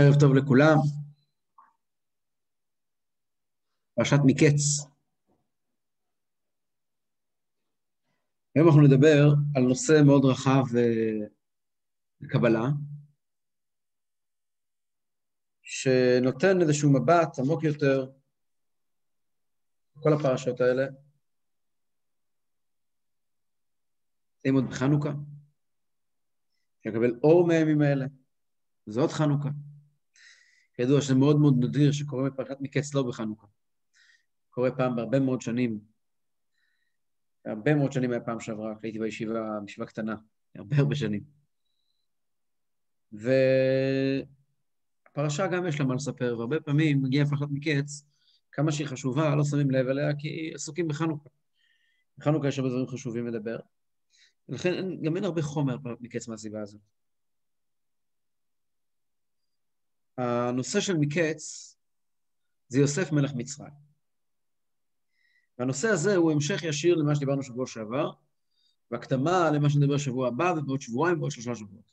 ערב טוב לכולם. פרשת מקץ. היום אנחנו נדבר על נושא מאוד רחב בקבלה, שנותן איזשהו מבט עמוק יותר כל הפרשות האלה. נמצאים עוד בחנוכה, שנקבל אור מהימים האלה, וזה עוד חנוכה. כידוע שזה מאוד מאוד נדיר שקורה בפרשת מקץ לא בחנוכה. קורה פעם בהרבה מאוד שנים. הרבה מאוד שנים היה פעם שעברה, הייתי בישיבה, בישיבה קטנה, הרבה הרבה שנים. והפרשה גם יש לה מה לספר, והרבה פעמים מגיעה פרשת מקץ, כמה שהיא חשובה, לא שמים לב אליה, כי עסוקים בחנוכה. בחנוכה יש הרבה דברים חשובים לדבר. ולכן גם אין הרבה חומר מקץ מהסיבה הזאת. הנושא של מקץ זה יוסף מלך מצרים. והנושא הזה הוא המשך ישיר למה שדיברנו שבוע שעבר, והקדמה למה שנדבר שבוע הבא ובעוד שבועיים ובעוד שלושה שבועות.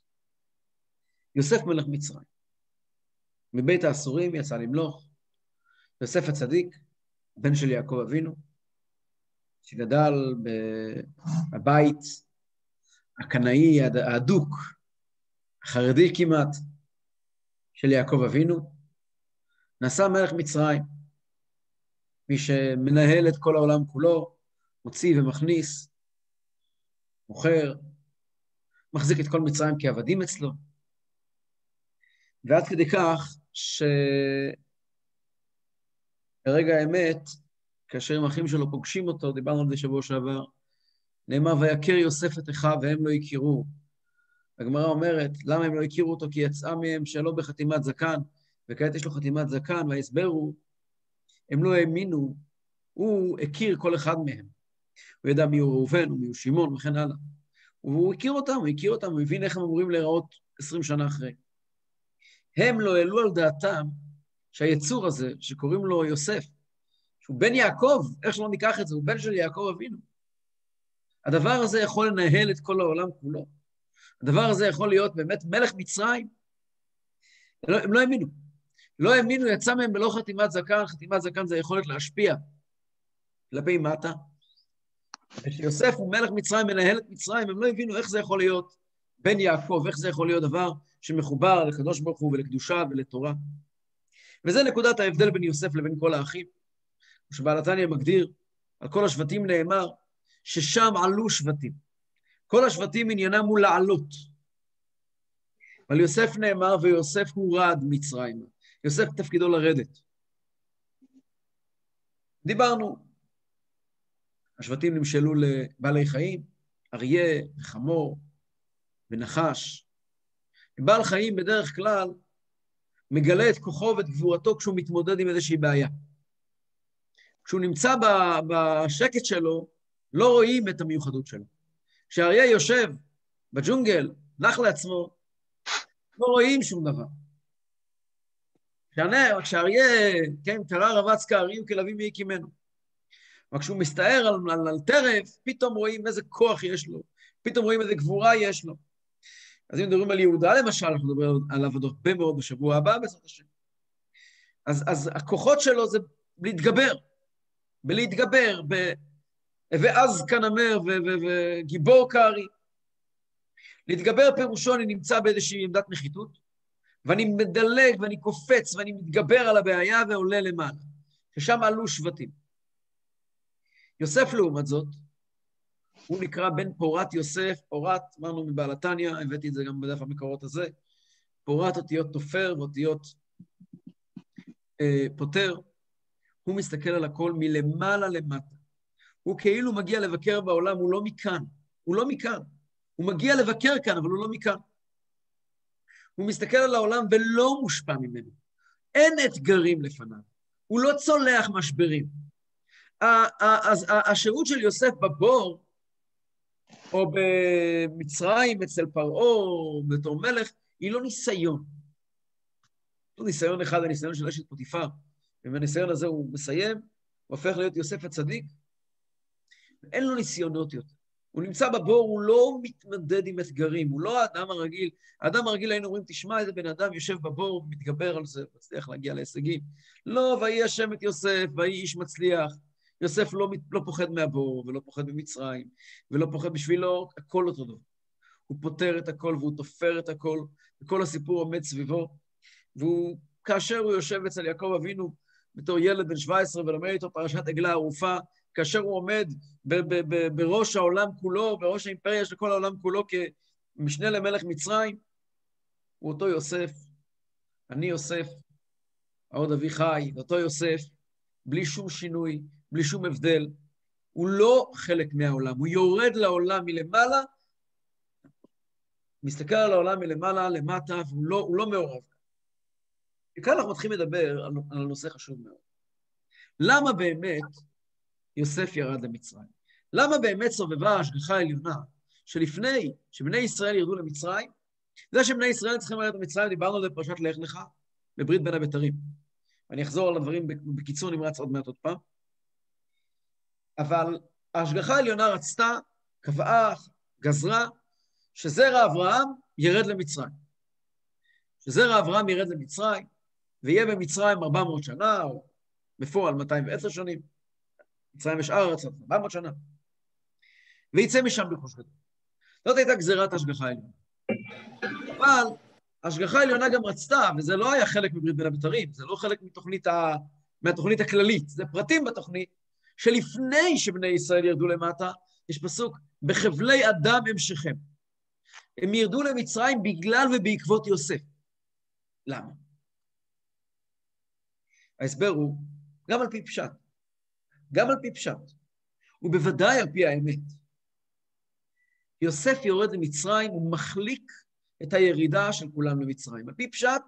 יוסף מלך מצרים. מבית האסורים יצא למלוך, יוסף הצדיק, בן של יעקב אבינו, שגדל בבית הקנאי ההדוק, החרדי כמעט, של יעקב אבינו, נעשה מלך מצרים, מי שמנהל את כל העולם כולו, מוציא ומכניס, מוכר, מחזיק את כל מצרים כעבדים אצלו. ועד כדי כך שברגע האמת, כאשר הם אחים שלו פוגשים אותו, דיברנו על זה שבוע שעבר, נאמר, ויכר יוסף את אחיו והם לא הכירו. הגמרא אומרת, למה הם לא הכירו אותו? כי יצאה מהם שלא בחתימת זקן, וכעת יש לו חתימת זקן, וההסבר הוא, הם לא האמינו, הוא הכיר כל אחד מהם. הוא ידע מי הוא ראובן ומי הוא שמעון וכן הלאה. והוא הכיר אותם, הוא הכיר אותם, הוא הבין איך הם אמורים להיראות עשרים שנה אחרי. הם לא העלו על דעתם שהיצור הזה, שקוראים לו יוסף, שהוא בן יעקב, איך שלא ניקח את זה, הוא בן של יעקב אבינו. הדבר הזה יכול לנהל את כל העולם כולו. הדבר הזה יכול להיות באמת מלך מצרים. לא, הם לא האמינו. לא האמינו, יצא מהם בלא חתימת זקן, חתימת זקן זה היכולת להשפיע כלפי מטה. וכשיוסף הוא מלך מצרים, מנהל את מצרים, הם לא הבינו איך זה יכול להיות בן יעקב, איך זה יכול להיות דבר שמחובר לקדוש ברוך הוא ולקדושה ולתורה. וזה נקודת ההבדל בין יוסף לבין כל האחים. כשבעל התניא מגדיר, על כל השבטים נאמר, ששם עלו שבטים. כל השבטים עניינם הוא לעלות. על יוסף נאמר, ויוסף הורד מצרימה. יוסף תפקידו לרדת. דיברנו, השבטים נמשלו לבעלי חיים, אריה וחמור ונחש. בעל חיים בדרך כלל מגלה את כוחו ואת גבורתו כשהוא מתמודד עם איזושהי בעיה. כשהוא נמצא בשקט שלו, לא רואים את המיוחדות שלו. כשאריה יושב בג'ונגל, נח לעצמו, לא רואים שום דבר. כשאריה, כן, קרא רבץ כארי וכלבים מי הקימנו. אבל כשהוא מסתער על, על, על טרף, פתאום רואים איזה כוח יש לו, פתאום רואים איזה גבורה יש לו. אז אם מדברים על יהודה למשל, אנחנו נדבר עליו עוד הרבה מאוד בשבוע הבא, בעזרת השם. אז, אז הכוחות שלו זה להתגבר, בלהתגבר, ב... ואז כנמר וגיבור כארי. להתגבר פירושו, אני נמצא באיזושהי עמדת נחיתות, ואני מדלג ואני קופץ ואני מתגבר על הבעיה ועולה למעלה, ששם עלו שבטים. יוסף, לעומת זאת, הוא נקרא בן פורת יוסף, פורת, אמרנו מבעל התניא, הבאתי את זה גם בדף המקורות הזה, פורת אותיות תופר ואותיות אה, פותר. הוא מסתכל על הכל מלמעלה למטה. הוא כאילו מגיע לבקר בעולם, הוא לא מכאן. הוא לא מכאן. הוא מגיע לבקר כאן, אבל הוא לא מכאן. הוא מסתכל על העולם ולא מושפע ממנו. אין אתגרים לפניו. הוא לא צולח משברים. אז השהות של יוסף בבור, או במצרים אצל פרעה, או בתור מלך, היא לא ניסיון. לא ניסיון אחד, הניסיון של אשת פוטיפר. ובניסיון הזה הוא מסיים, הוא הופך להיות יוסף הצדיק. אין לו ניסיונות יותר. הוא נמצא בבור, הוא לא מתמודד עם אתגרים, הוא לא האדם הרגיל. האדם הרגיל היינו אומרים, תשמע, איזה בן אדם יושב בבור, מתגבר על זה, מצליח להגיע להישגים. לא, ויהי השם את יוסף, ויהי איש מצליח. יוסף לא, לא פוחד מהבור, ולא פוחד ממצרים, ולא פוחד בשבילו, הכל אותו דבר. הוא פותר את הכל והוא תופר את הכל, וכל הסיפור עומד סביבו. והוא, כאשר הוא יושב אצל יעקב אבינו, בתור ילד בן 17 ולומד איתו פרשת עגלה ערופה, כאשר הוא עומד בראש העולם כולו, בראש האימפריה של כל העולם כולו כמשנה למלך מצרים, הוא אותו יוסף, אני יוסף, העוד אבי חי, אותו יוסף, בלי שום שינוי, בלי שום הבדל. הוא לא חלק מהעולם, הוא יורד לעולם מלמעלה, מסתכל על העולם מלמעלה, למטה, והוא לא, לא מעורב. וכאן אנחנו מתחילים לדבר על, על נושא חשוב מאוד. למה באמת יוסף ירד למצרים? למה באמת סובבה ההשגחה העליונה שלפני שבני ישראל ירדו למצרים, זה שבני ישראל צריכים לרדת למצרים, דיברנו על זה בפרשת לך לך, בברית בין הבתרים. ואני אחזור על הדברים בקיצור נמרץ עוד מעט עוד פעם. אבל ההשגחה העליונה רצתה, קבעה, גזרה, שזרע אברהם ירד למצרים. שזרע אברהם ירד למצרים, ויהיה במצרים 400 שנה, או בפועל 210 שנים. מצרים יש ארץ, 400 שנה. ויצא משם ברכוש גדול. זאת הייתה גזירת השגחה העליונה. אבל השגחה העליונה גם רצתה, וזה לא היה חלק מברית בין הבתרים, זה לא חלק מתוכנית ה... מהתוכנית הכללית, זה פרטים בתוכנית, שלפני שבני ישראל ירדו למטה, יש פסוק, בחבלי אדם המשכם. הם ירדו למצרים בגלל ובעקבות יוסף. למה? ההסבר הוא, גם על פי פשט, גם על פי פשט, ובוודאי על פי האמת. יוסף יורד למצרים, הוא מחליק את הירידה של כולם למצרים. על פי פשט,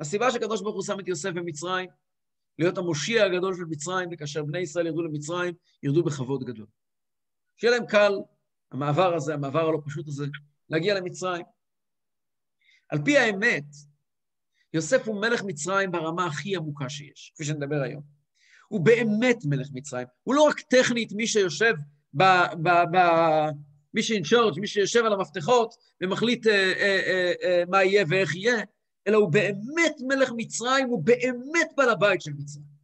הסיבה שקדוש ברוך הוא שם את יוסף במצרים, להיות המושיע הגדול של מצרים, וכאשר בני ישראל ירדו למצרים, ירדו בכבוד גדול. שיהיה להם קל, המעבר הזה, המעבר הלא פשוט הזה, להגיע למצרים. על פי האמת, יוסף הוא מלך מצרים ברמה הכי עמוקה שיש, כפי שנדבר היום. הוא באמת מלך מצרים. הוא לא רק טכנית מי שיושב ב... ב, ב מי שאינצ'ורג', מי שיושב על המפתחות ומחליט אה, אה, אה, אה, מה יהיה ואיך יהיה, אלא הוא באמת מלך מצרים, הוא באמת בעל הבית של מצרים.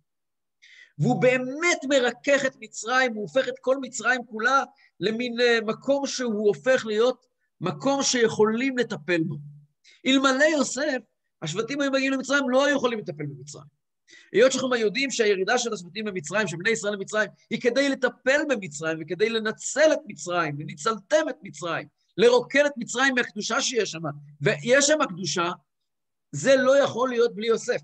והוא באמת מרכך את מצרים, הוא הופך את כל מצרים כולה למין אה, מקום שהוא הופך להיות מקום שיכולים לטפל בו. אלמלא יוסף, השבטים היו מגיעים למצרים, לא היו יכולים לטפל במצרים. היות שאנחנו יודעים שהירידה של השבטים במצרים, של בני ישראל למצרים, היא כדי לטפל במצרים וכדי לנצל את מצרים, לניצלתם את מצרים, לרוקן את מצרים מהקדושה שיש שם, ויש שם קדושה, זה לא יכול להיות בלי יוסף.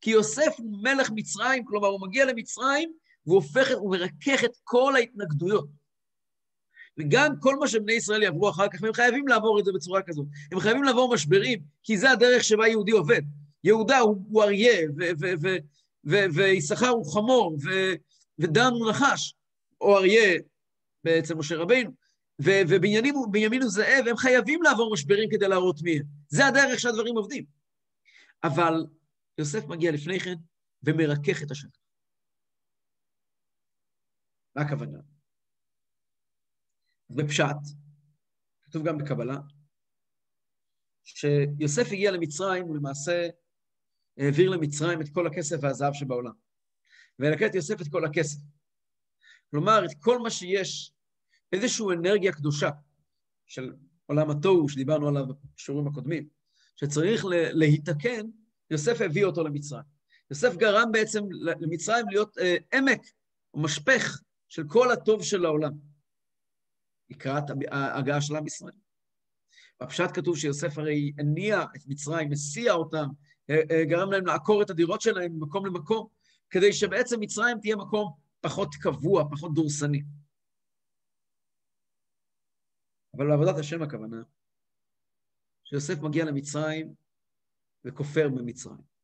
כי יוסף הוא מלך מצרים, כלומר הוא מגיע למצרים והוא הופך, הוא מרכך את כל ההתנגדויות. וגם כל מה שבני ישראל יעברו אחר כך, הם חייבים לעבור את זה בצורה כזאת. הם חייבים לעבור משברים, כי זה הדרך שבה יהודי עובד. יהודה הוא, הוא אריה, ויששכר הוא חמור, ודן הוא נחש, או אריה אצל משה רבינו, ובנימין הוא זאב, הם חייבים לעבור משברים כדי להראות מי הם. זה הדרך שהדברים עובדים. אבל יוסף מגיע לפני כן ומרכך את השטח. מה הכוונה? בפשט, כתוב גם בקבלה, שיוסף הגיע למצרים, הוא למעשה העביר למצרים את כל הכסף והזהב שבעולם. ולקט יוסף את כל הכסף. כלומר, את כל מה שיש, איזושהי אנרגיה קדושה של עולם התוהו, שדיברנו עליו בשיעורים הקודמים, שצריך להיתקן, יוסף הביא אותו למצרים. יוסף גרם בעצם למצרים להיות אה, עמק או משפך של כל הטוב של העולם. לקראת ההגעה של עם ישראל. בפשט כתוב שיוסף הרי הניע את מצרים, הסיע אותם, אה, אה, גרם להם לעקור את הדירות שלהם ממקום למקום, כדי שבעצם מצרים תהיה מקום פחות קבוע, פחות דורסני. אבל בעבודת השם הכוונה, שיוסף מגיע למצרים וכופר במצרים.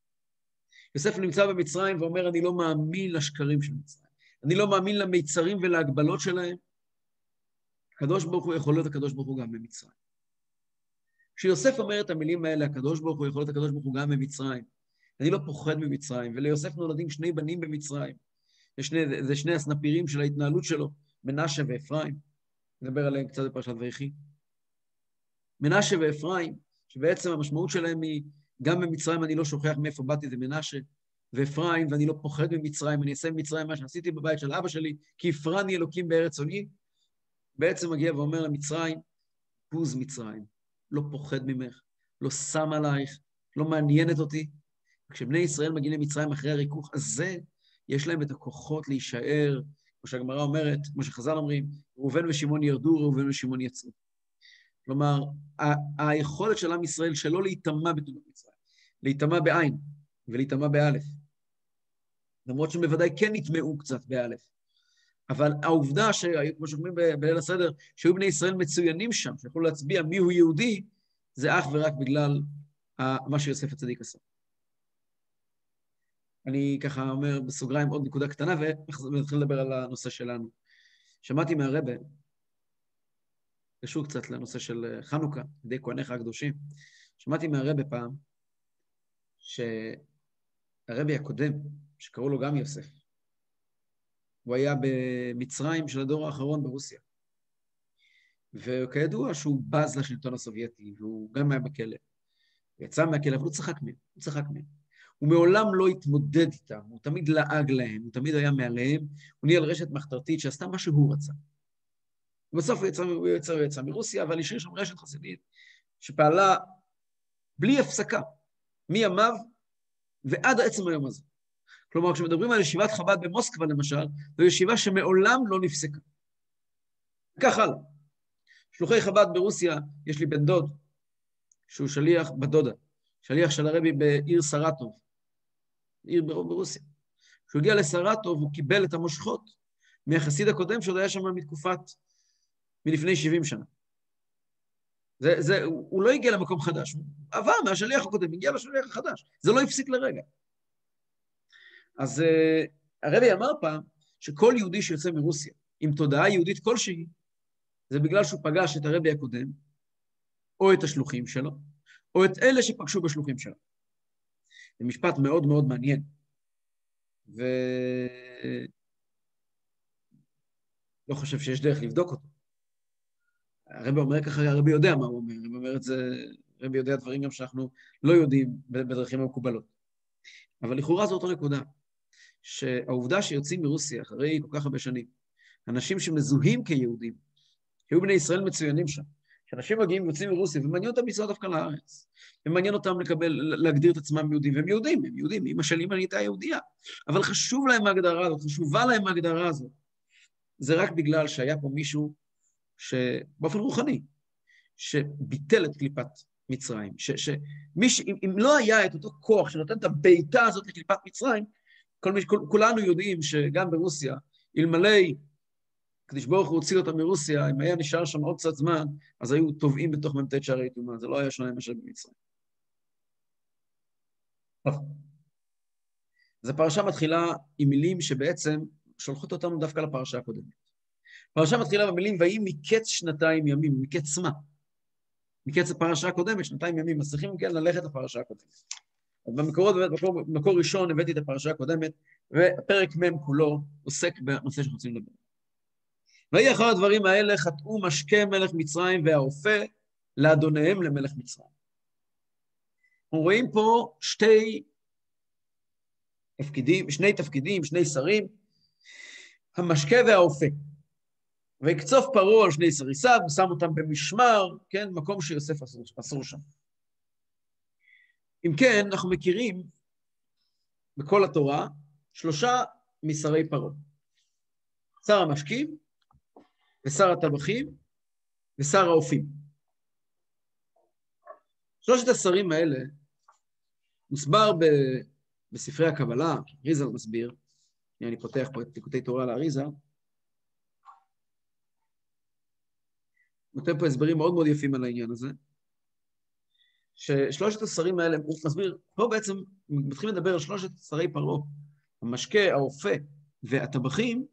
יוסף נמצא במצרים ואומר, אני לא מאמין לשקרים של מצרים. אני לא מאמין למיצרים ולהגבלות שלהם. הקדוש ברוך הוא יכול להיות הקדוש ברוך הוא גם במצרים. כשיוסף אומר את המילים האלה, הקדוש ברוך הוא יכול להיות הקדוש ברוך הוא גם במצרים. אני לא פוחד ממצרים, וליוסף נולדים שני בנים במצרים. זה שני, זה שני הסנפירים של ההתנהלות שלו, מנשה ואפרים. נדבר עליהם קצת בפרשת ויחי. מנשה ואפרים, שבעצם המשמעות שלהם היא, גם במצרים אני לא שוכח מאיפה באתי, זה מנשה, ואפרים, ואני לא פוחד ממצרים, אני אעשה במצרים מה שעשיתי בבית של אבא שלי, כי הפרני אלוקים בארץ עוני. בעצם מגיע ואומר למצרים, בוז מצרים, לא פוחד ממך, לא שם עלייך, לא מעניינת אותי. כשבני ישראל מגיעים למצרים אחרי הריכוך הזה, יש להם את הכוחות להישאר, כמו שהגמרא אומרת, כמו שחז"ל אומרים, ראובן ושמעון ירדו, ראובן ושמעון יצאו. כלומר, ה- היכולת של עם ישראל שלא להיטמע בתולדות מצרים, להיטמע בעין ולהיטמע באלף. למרות שהם בוודאי כן נטמעו קצת באלף. אבל העובדה, כמו שאומרים בליל הסדר, שהיו בני ישראל מצוינים שם, שיכולו להצביע מיהו יהודי, זה אך ורק בגלל מה שיוסף הצדיק עשה. אני ככה אומר בסוגריים עוד נקודה קטנה, ונתחיל לדבר על הנושא שלנו. שמעתי מהרבה, קשור קצת לנושא של חנוכה, ידי כהניך הקדושים. שמעתי מהרבה פעם, שהרבי הקודם, שקראו לו גם יוסף, הוא היה במצרים של הדור האחרון ברוסיה. וכידוע שהוא בז לשלטון הסובייטי, והוא גם היה בכלא. הוא יצא מהכלא, אבל הוא צחק מהם, הוא צחק מהם. הוא מעולם לא התמודד איתם, הוא תמיד לעג להם, הוא תמיד היה מעליהם, הוא ניהל רשת מחתרתית שעשתה מה שהוא רצה. ובסוף הוא יצא, הוא יצא, הוא יצא מרוסיה, אבל השאיר שם רשת חסידית שפעלה בלי הפסקה, מימיו ועד עצם היום הזה. כלומר, כשמדברים על ישיבת חב"ד במוסקבה, למשל, זו ישיבה שמעולם לא נפסקה. כך הלאה. שלוחי חב"ד ברוסיה, יש לי בן דוד, שהוא שליח, בת שליח של הרבי בעיר סרטוב, עיר ברוסיה. כשהוא הגיע לסרטוב, הוא קיבל את המושכות מהחסיד הקודם שעוד היה שם מתקופת, מלפני 70 שנה. זה, זה, הוא לא הגיע למקום חדש, הוא עבר מהשליח הקודם, הגיע לשליח החדש. זה לא הפסיק לרגע. אז uh, הרבי אמר פעם שכל יהודי שיוצא מרוסיה עם תודעה יהודית כלשהי, זה בגלל שהוא פגש את הרבי הקודם, או את השלוחים שלו, או את אלה שפגשו בשלוחים שלו. זה משפט מאוד מאוד מעניין. ו... לא חושב שיש דרך לבדוק אותו. הרבי אומר ככה, הרבי יודע מה הוא אומר, הרבי אומר את זה, הרבי יודע דברים גם שאנחנו לא יודעים בדרכים המקובלות. אבל לכאורה זו אותה נקודה, שהעובדה שיוצאים מרוסיה אחרי כל כך הרבה שנים, אנשים שמזוהים כיהודים, היו בני ישראל מצוינים שם, שאנשים מגיעים ויוצאים מרוסיה, ומעניין אותם לנסוע דווקא לארץ, ומעניין אותם לקבל, להגדיר את עצמם יהודים, והם יהודים, הם יהודים, אמא של אמא נהייתה יהודייה, אבל חשוב להם ההגדרה הזאת, חשובה להם ההגדרה הזאת. זה רק בגלל שהיה פה מישהו שבאופן רוחני, שביטל את קליפת מצרים, שמי ש... אם, אם לא היה את אותו כוח שנותן את הבעיטה הזאת לקליפת מצרים, כל מי, כולנו יודעים שגם ברוסיה, אלמלא הקדוש ברוך הוא הוציא אותם מרוסיה, אם היה נשאר שם עוד קצת זמן, אז היו טובעים בתוך מ"ט שערי טומאה, זה לא היה שונה מאשר במצרים. אז הפרשה מתחילה עם מילים שבעצם שולחות אותנו דווקא לפרשה הקודמת. הפרשה מתחילה במילים, ויהי מקץ שנתיים ימים, מקץ מה? מקץ הפרשה הקודמת, שנתיים ימים, אז צריכים כן ללכת לפרשה הקודמת. במקורות, במקור, במקור ראשון הבאתי את הפרשה הקודמת, ופרק מ' כולו עוסק בנושא שאנחנו רוצים לדבר. ויהי אחר הדברים האלה חטאו משקה מלך מצרים והאופה לאדוניהם למלך מצרים. אנחנו רואים פה שתי תפקידים, שני תפקידים, שני שרים, המשקה והאופה. ויקצוף פרעה על שני סריסיו, ושם אותם במשמר, כן, מקום שיוסף אסור, אסור שם. אם כן, אנחנו מכירים בכל התורה שלושה משרי פרעה. שר המשקים, ושר הטבחים, ושר האופים. שלושת השרים האלה מוסבר ב, בספרי הקבלה, ריזל מסביר, אני פותח פה את תיקותי תורה לאריזה, נותן פה הסברים מאוד מאוד יפים על העניין הזה, ששלושת השרים האלה, הוא מסביר, פה בעצם מתחילים לדבר על שלושת שרי פרעה, המשקה, האופה והטבחים,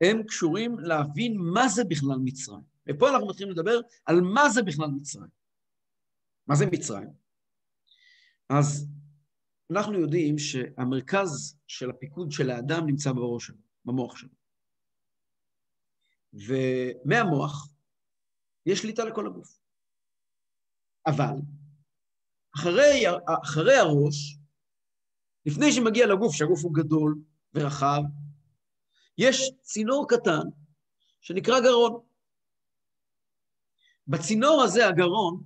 הם קשורים להבין מה זה בכלל מצרים. ופה אנחנו מתחילים לדבר על מה זה בכלל מצרים. מה זה מצרים? אז אנחנו יודעים שהמרכז של הפיקוד של האדם נמצא בראש שלו, במוח שלו. ומהמוח יש שליטה לכל הגוף. אבל אחרי, אחרי הראש, לפני שמגיע לגוף, שהגוף הוא גדול ורחב, יש צינור קטן שנקרא גרון. בצינור הזה, הגרון,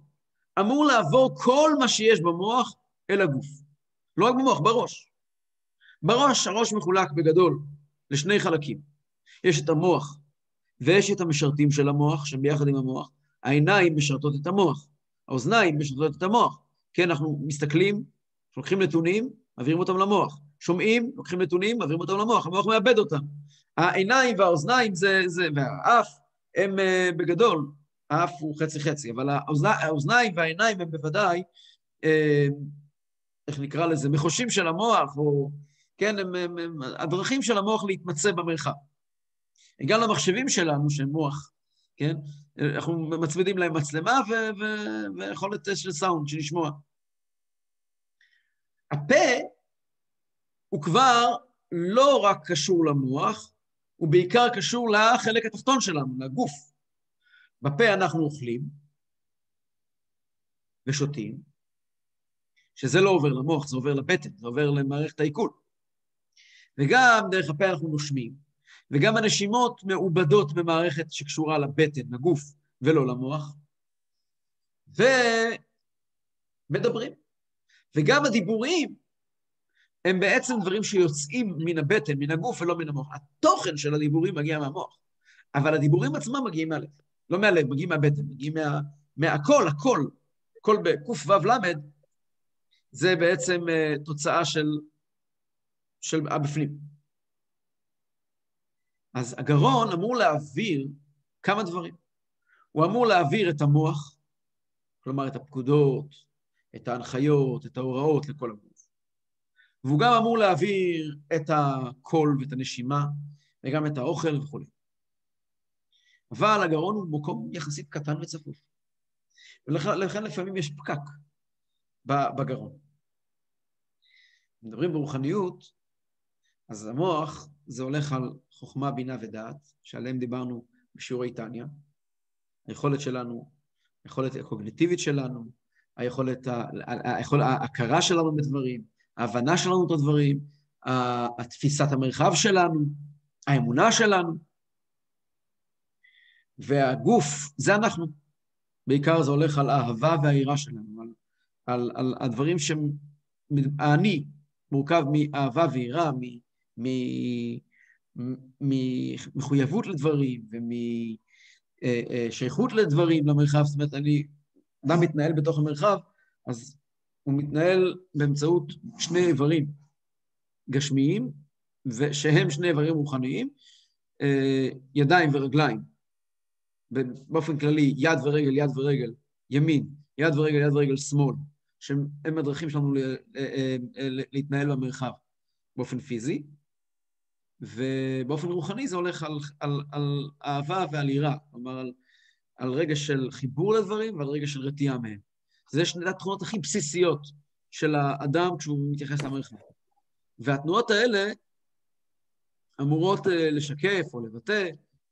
אמור לעבור כל מה שיש במוח אל הגוף. לא רק במוח, בראש. בראש, הראש מחולק בגדול לשני חלקים. יש את המוח ויש את המשרתים של המוח, שהם ביחד עם המוח. העיניים משרתות את המוח, האוזניים משרתות את המוח. כן, אנחנו מסתכלים, לוקחים נתונים, מעבירים אותם למוח. שומעים, לוקחים נתונים, מעבירים אותם למוח, המוח מאבד אותם. העיניים והאוזניים זה, זה, והאף הם uh, בגדול, האף הוא חצי-חצי, אבל האוזניים והעיניים הם בוודאי, uh, איך נקרא לזה, מחושים של המוח, או, כן, הם, הם, הם הדרכים של המוח להתמצא במרחב. גם למחשבים שלנו, שהם מוח, כן, אנחנו מצמידים להם מצלמה ו- ו- ויכולת של סאונד, של לשמוע. הפה הוא כבר לא רק קשור למוח, הוא בעיקר קשור לחלק התחתון שלנו, לגוף. בפה אנחנו אוכלים ושותים, שזה לא עובר למוח, זה עובר לבטן, זה עובר למערכת העיכול. וגם דרך הפה אנחנו נושמים, וגם הנשימות מעובדות במערכת שקשורה לבטן, לגוף, ולא למוח, ומדברים. וגם הדיבורים הם בעצם דברים שיוצאים מן הבטן, מן הגוף ולא מן המוח. התוכן של הדיבורים מגיע מהמוח, אבל הדיבורים עצמם מגיעים מהלב. לא מהלב, מגיעים מהבטן, מגיעים מה, מהכל, הכל, הכל בקו"ו למד, זה בעצם uh, תוצאה של, של הבפנים. אז הגרון אמור להעביר כמה דברים. הוא אמור להעביר את המוח, כלומר את הפקודות, את ההנחיות, את ההוראות לכל הגוף. והוא גם אמור להעביר את הקול ואת הנשימה, וגם את האוכל וכו'. אבל הגרון הוא מקום יחסית קטן וצפוף. ולכן לפעמים יש פקק בגרון. מדברים ברוחניות, אז המוח זה הולך על חוכמה, בינה ודעת, שעליהם דיברנו בשיעורי טניה. היכולת שלנו, היכולת הקוגניטיבית שלנו, היכולת, היכולת ההכרה שלנו בדברים, ההבנה שלנו את הדברים, התפיסת המרחב שלנו, האמונה שלנו. והגוף, זה אנחנו. בעיקר זה הולך על האהבה והיראה שלנו, על, על, על הדברים שהם... האני מורכב מאהבה ויראה, ממחויבות לדברים ומשייכות לדברים, למרחב. זאת אומרת, אני, אדם מתנהל בתוך המרחב, אז הוא מתנהל באמצעות שני איברים גשמיים, שהם שני איברים רוחניים, אה, ידיים ורגליים. באופן כללי, יד ורגל, יד ורגל, ימין, יד ורגל, יד ורגל, שמאל, שהם הדרכים שלנו אה, אה, להתנהל במרחב באופן פיזי, ובאופן רוחני זה הולך על, על, על אהבה ועל יראה, כלומר על, על רגע של חיבור לדברים ועל רגע של רתיעה מהם. זה שני התכונות הכי בסיסיות של האדם כשהוא מתייחס למרחב. והתנועות האלה אמורות אה, לשקף או לבטא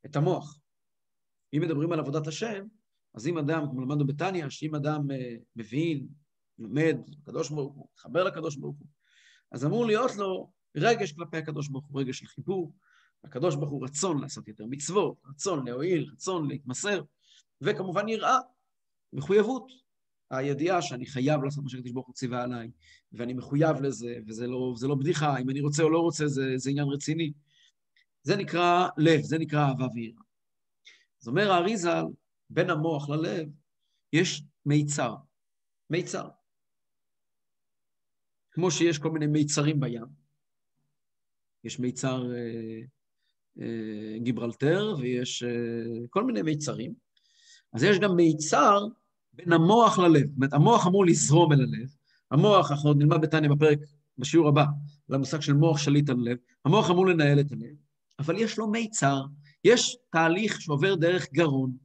את המוח. אם מדברים על עבודת השם, אז אם אדם, כמו למדנו בתניא, שאם אדם אה, מבין, לומד, הקדוש ברוך הוא, מתחבר לקדוש ברוך הוא, אז אמור להיות לו רגש כלפי הקדוש ברוך הוא, רגש של חיבור, הקדוש ברוך הוא רצון לעשות יותר מצוות, רצון להועיל, רצון להתמסר, וכמובן יראה, מחויבות. הידיעה שאני חייב לעשות מה שהקדוש ברוך הוא ציווה עליי, ואני מחויב לזה, וזה לא, לא בדיחה, אם אני רוצה או לא רוצה, זה, זה עניין רציני. זה נקרא לב, זה נקרא אהבה ויראה. אז אומר האריזה, בין המוח ללב, יש מיצר. מיצר. כמו שיש כל מיני מיצרים בים. יש מיצר אה, אה, גיברלטר ויש אה, כל מיני מיצרים. אז יש גם מיצר בין המוח ללב. זאת אומרת, המוח אמור לזרום אל הלב. המוח, אנחנו נלמד בתניא בפרק, בשיעור הבא, על המושג של מוח שליט על הלב. המוח אמור לנהל את הלב, אבל יש לו מיצר. יש תהליך שעובר דרך גרון.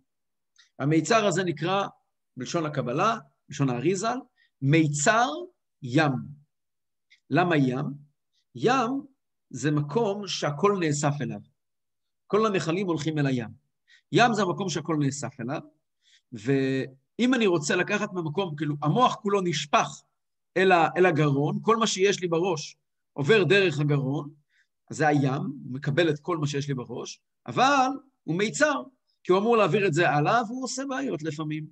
המיצר הזה נקרא, בלשון הקבלה, בלשון האריזל, מיצר ים. למה ים? ים זה מקום שהכל נאסף אליו. כל הנחלים הולכים אל הים. ים זה המקום שהכל נאסף אליו, ואם אני רוצה לקחת מהמקום, כאילו, המוח כולו נשפך אל, ה, אל הגרון, כל מה שיש לי בראש עובר דרך הגרון, אז זה הים, הוא מקבל את כל מה שיש לי בראש, אבל הוא מיצר, כי הוא אמור להעביר את זה הלאה, והוא עושה בעיות לפעמים.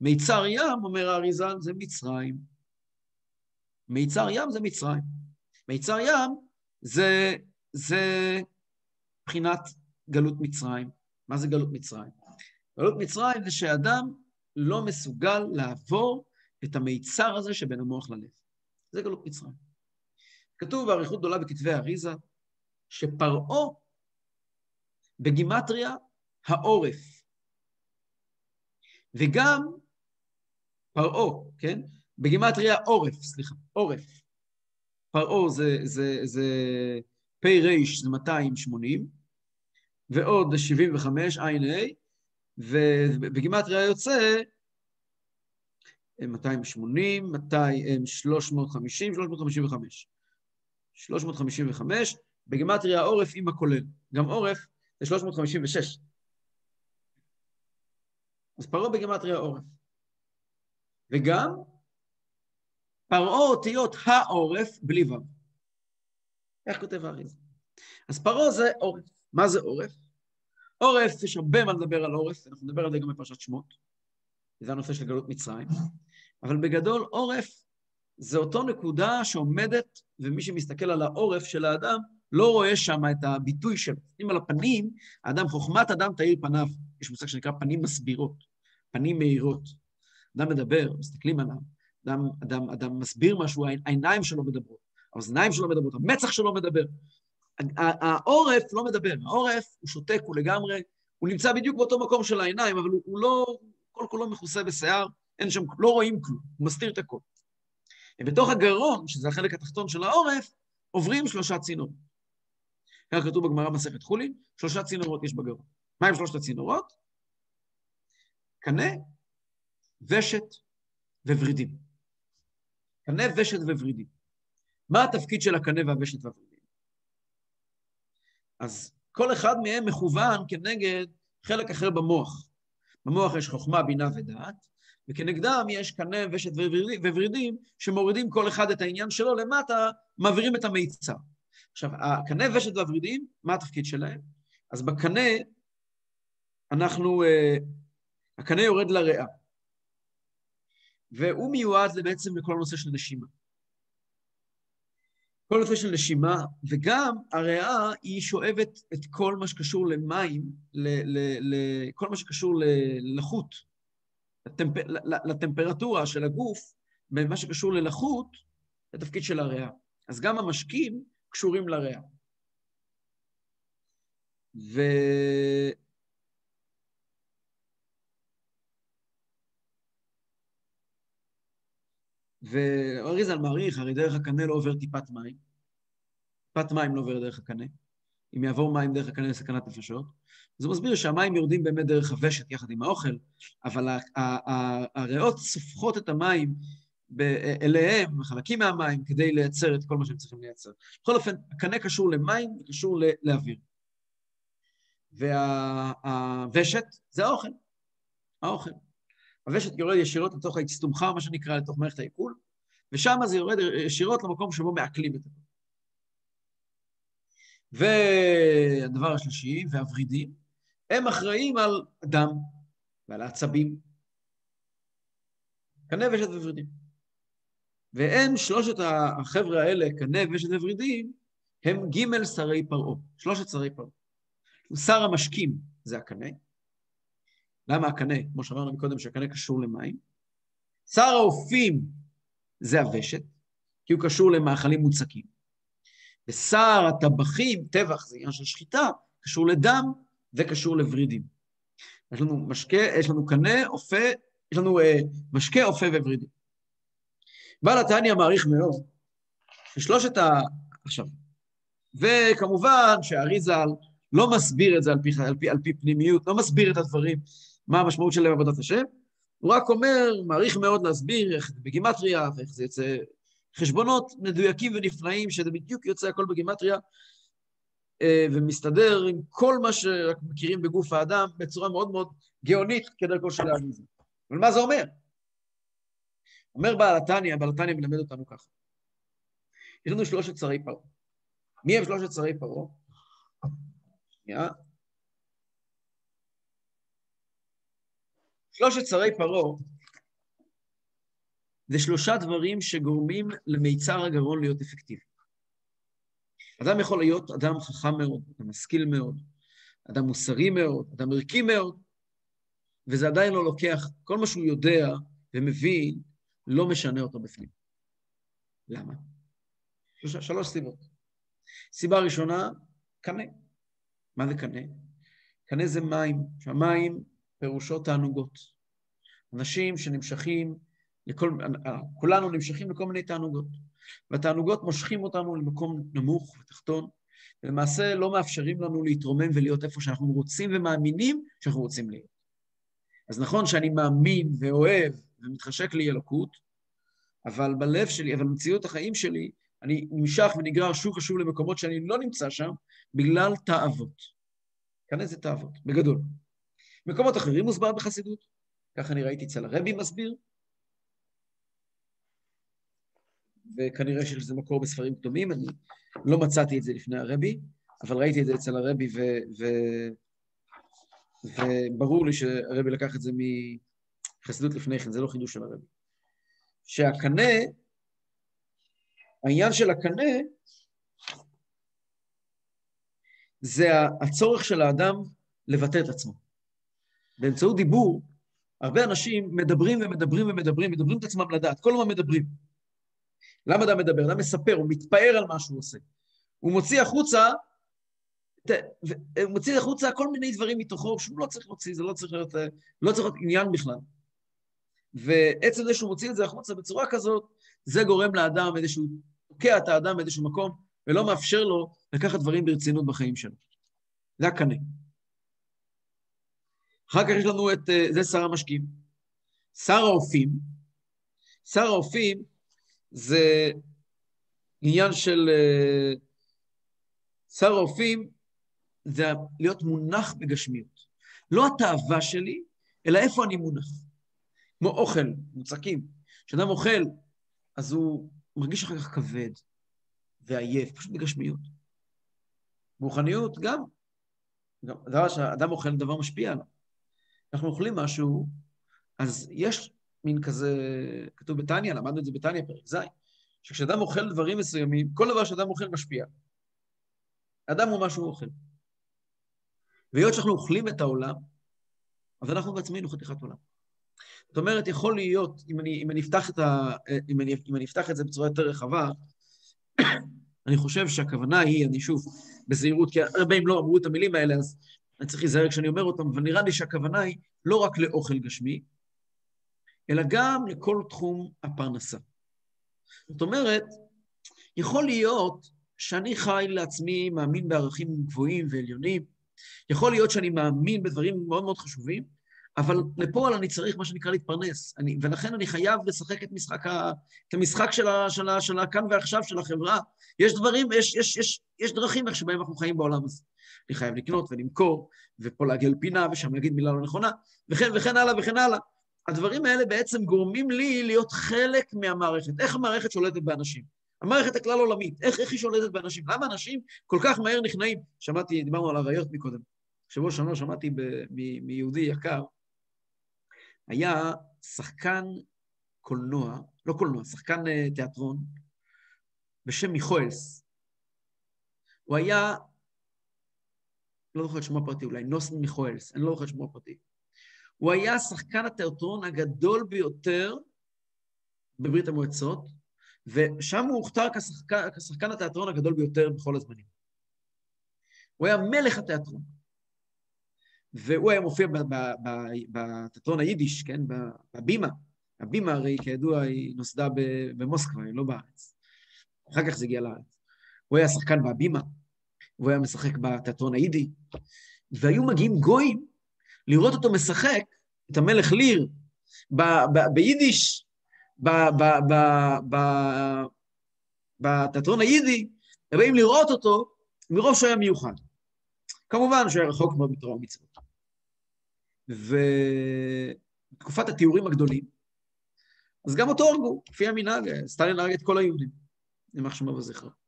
מיצר ים, אומר האריזן, זה מצרים. מיצר ים זה מצרים. מיצר ים זה, זה בחינת גלות מצרים. מה זה גלות מצרים? גלות מצרים זה שאדם לא מסוגל לעבור את המיצר הזה שבין המוח ללב. זה גלות מצרים. כתוב באריכות גדולה בכתבי אריזה, שפרעה בגימטריה העורף. וגם פרעה, כן? בגימטריה עורף, סליחה, עורף. פרעה זה, זה, זה פי ריש זה 280, ועוד 75, עין ה', ובגימטריה יוצא 280, 200, 350, 355. 355, בגימטריה עורף עם הכולל. גם עורף זה 356. אז פרעה בגימטריה עורף. וגם פרעה אותיות העורף בלי ו'. איך כותב האריזה? אז פרעה זה עורף. מה זה עורף? עורף, יש הרבה מה לדבר על עורף, אנחנו נדבר על זה גם בפרשת שמות, זה הנושא של גלות מצרים, אבל בגדול עורף זה אותו נקודה שעומדת, ומי שמסתכל על העורף של האדם, לא רואה שם את הביטוי של... מסתכלים על הפנים, האדם, חוכמת אדם תאיר פניו. יש מושג שנקרא פנים מסבירות, פנים מאירות. אדם מדבר, מסתכלים עליו, אדם, אדם, אדם מסביר משהו, העיניים שלו מדברות, האוזניים שלו מדברות, המצח שלו מדבר. העורף לא מדבר, העורף הוא שותק, הוא לגמרי, הוא נמצא בדיוק באותו מקום של העיניים, אבל הוא, הוא לא, כל כולו מכוסה בשיער, אין שם, לא רואים כלום, הוא מסתיר את הכל. ובתוך הגרון, שזה החלק התחתון של העורף, עוברים שלושה צינורות. כך כתוב בגמרא מסכת חולין, שלושה צינורות יש בגרון. מה עם שלושת הצינורות? קנה, ושת וורידים. קנה, ושת וורידים. מה התפקיד של הקנה והוושת והוורידים? אז כל אחד מהם מכוון כנגד חלק אחר במוח. במוח יש חוכמה, בינה ודעת, וכנגדם יש קנה, ושת וורידים, שמורידים כל אחד את העניין שלו למטה, מעבירים את המיצר. עכשיו, הקנה, ושת והוורידים, מה התפקיד שלהם? אז בקנה, אנחנו, uh, הקנה יורד לריאה, והוא מיועד בעצם לכל הנושא של נשימה. כל הנושא של נשימה, וגם הריאה היא שואבת את כל מה שקשור למים, ל, ל, ל, כל מה שקשור ללחות, לטמפ... לטמפרטורה של הגוף, במה שקשור ללחות, זה תפקיד של הריאה. אז גם המשקים קשורים לריאה. ו... ואריזל מעריך, הרי דרך הקנה לא עובר טיפת מים. טיפת מים לא עובר דרך הקנה. אם יעבור מים דרך הקנה לסכנת נפשות. אז הוא מסביר שהמים יורדים באמת דרך הוושת יחד עם האוכל, אבל הריאות סופחות את המים אליהם, חלקים מהמים, כדי לייצר את כל מה שהם צריכים לייצר. בכל אופן, הקנה קשור למים וקשור לאוויר. והוושת זה האוכל, האוכל. הוושת יורד ישירות לתוך האצטומחה, מה שנקרא, לתוך מערכת העיכול, ושם זה יורד ישירות למקום שבו מעכלים את זה. והדבר השלישי, והוורידים, הם אחראים על הדם ועל העצבים. קנה ושת וורידים. והם, שלושת החבר'ה האלה, קנה ושת וורידים, הם ג' שרי פרעה, שלושת שרי פרעה. שר המשקים זה הקנה. למה הקנה? כמו שאמרנו מקודם, שהקנה קשור למים. שר האופים זה הוושת, כי הוא קשור למאכלים מוצקים. ושר הטבחים, טבח זה עניין של שחיטה, קשור לדם וקשור לוורידים. יש לנו משקה, יש לנו קנה, אופה, יש לנו אה, משקה, אופה וורידים. בעל התניא מעריך מאוד ששלושת ה... עכשיו, וכמובן שהאריזל לא מסביר את זה על פי, על, פי, על פי פנימיות, לא מסביר את הדברים, מה המשמעות שלהם בעבודת השם, הוא רק אומר, מעריך מאוד להסביר איך בגימטריה ואיך זה יוצא חשבונות מדויקים ונפלאים, שזה בדיוק יוצא הכל בגימטריה. אה, ומסתדר עם כל מה שרק מכירים בגוף האדם בצורה מאוד מאוד גאונית כדרכו של האביזם. אבל מה זה אומר? אומר בעל התניא, בעל התניא מלמד אותנו ככה. יש לנו שלושת שרי פרעה. מי הם שלושת שרי פרעה? שנייה. שלושת שרי פרעה זה שלושה דברים שגורמים למיצר הגרון להיות אפקטיבי. אדם יכול להיות אדם חכם מאוד, אדם משכיל מאוד, אדם מוסרי מאוד, אדם ערכי מאוד, וזה עדיין לא לוקח, כל מה שהוא יודע ומבין, לא משנה אותו בפנים. למה? שלוש, שלוש סיבות. סיבה ראשונה, קנה. מה זה קנה? קנה זה מים, שהמים פירושו תענוגות. אנשים שנמשכים לכל, כולנו נמשכים לכל מיני תענוגות, והתענוגות מושכים אותנו למקום נמוך ותחתון, ולמעשה לא מאפשרים לנו להתרומם ולהיות איפה שאנחנו רוצים ומאמינים שאנחנו רוצים להיות. אז נכון שאני מאמין ואוהב ומתחשק לי אלוקות, אבל בלב שלי, אבל במציאות החיים שלי, אני נמשך ונגרר שוב ושוב למקומות שאני לא נמצא שם, בגלל תאוות. כאן איזה תאוות, בגדול. מקומות אחרים מוסבר בחסידות. ככה אני ראיתי אצל הרבי מסביר, וכנראה שיש לזה מקור בספרים קדומים, אני לא מצאתי את זה לפני הרבי, אבל ראיתי את זה אצל הרבי, ו... ו... וברור לי שהרבי לקח את זה מחסידות לפני כן, זה לא חידוש של הרבי. שהקנה, העניין של הקנה, זה הצורך של האדם לבטא את עצמו. באמצעות דיבור, הרבה אנשים מדברים ומדברים ומדברים, מדברים את עצמם לדעת, כל הזמן מדברים. למה אדם מדבר? אדם מספר, הוא מתפאר על מה שהוא עושה. הוא מוציא החוצה, הוא מוציא החוצה כל מיני דברים מתוכו שהוא לא צריך להוציא, זה לא צריך להיות, לא צריך להיות עניין בכלל. ועצם זה שהוא מוציא את זה החוצה בצורה כזאת, זה גורם לאדם איזשהו, תוקע את האדם באיזשהו מקום, ולא מאפשר לו לקחת דברים ברצינות בחיים שלו. זה הקנה. אחר כך יש לנו את, זה שר המשקים. שר האופים, שר האופים זה עניין של אה, שר האופים, זה להיות מונח בגשמיות. לא התאווה שלי, אלא איפה אני מונח. כמו אוכל, מוצקים. כשאדם אוכל, אז הוא מרגיש אחר כך כבד ועייף, פשוט בגשמיות. ברוחניות גם. גם דבר שאדם אוכל, דבר משפיע עליו. אנחנו אוכלים משהו, אז יש מין כזה, כתוב בתניא, למדנו את זה בתניא, פרק ז', שכשאדם אוכל דברים מסוימים, כל דבר שאדם אוכל משפיע. אדם הוא מה שהוא אוכל. והיות שאנחנו אוכלים את העולם, אז אנחנו בעצמנו חתיכת עולם. זאת אומרת, יכול להיות, אם אני, אם אני, אפתח, את ה, אם אני, אם אני אפתח את זה בצורה יותר רחבה, אני חושב שהכוונה היא, אני שוב, בזהירות, כי הרבה אם לא אמרו את המילים האלה, אז אני צריך להיזהר כשאני אומר אותם, אבל נראה לי שהכוונה היא לא רק לאוכל גשמי, אלא גם לכל תחום הפרנסה. זאת אומרת, יכול להיות שאני חי לעצמי, מאמין בערכים גבוהים ועליונים, יכול להיות שאני מאמין בדברים מאוד מאוד חשובים, אבל לפועל אני צריך מה שנקרא להתפרנס, אני, ולכן אני חייב לשחק את, משחק ה, את המשחק של, ה, של, ה, של הכאן ועכשיו של החברה. יש דברים, יש, יש, יש, יש דרכים איך שבהם אנחנו חיים בעולם הזה. אני חייב לקנות ולמכור, ופה לעגל פינה, ושם להגיד מילה לא נכונה, וכן וכן הלאה וכן הלאה. הדברים האלה בעצם גורמים לי להיות חלק מהמערכת. איך המערכת שולטת באנשים? המערכת הכלל עולמית, איך, איך היא שולטת באנשים? למה אנשים כל כך מהר נכנעים? שמעתי, דיברנו על עריות מקודם. שבוע שנה שמעתי מיהודי יקר, היה שחקן קולנוע, לא קולנוע, שחקן אה, תיאטרון, בשם מיכואלס. הוא היה, לא זוכר את שמו הפרטי, אולי נוסן מיכואלס, אני לא זוכר את שמו הפרטי. הוא היה שחקן התיאטרון הגדול ביותר בברית המועצות, ושם הוא הוכתר כשחקן, כשחקן התיאטרון הגדול ביותר בכל הזמנים. הוא היה מלך התיאטרון. והוא היה מופיע בתיאטרון היידיש, כן, בבימה. הבימה הרי כידוע היא נוסדה במוסקבה, היא לא בארץ. אחר כך זה הגיע לארץ. הוא היה שחקן בהבימה, והוא היה משחק בתיאטרון היידי, והיו מגיעים גויים לראות אותו משחק, את המלך ליר, ביידיש, בתיאטרון היידי, הם באים לראות אותו, מרוב שהוא היה מיוחד. כמובן שהוא היה רחוק מאוד מתורה ומצוות. ובתקופת התיאורים הגדולים, אז גם אותו הרגו, לפי המנהג, סטלין הרג את כל היהודים, יימח שמו וזכרו.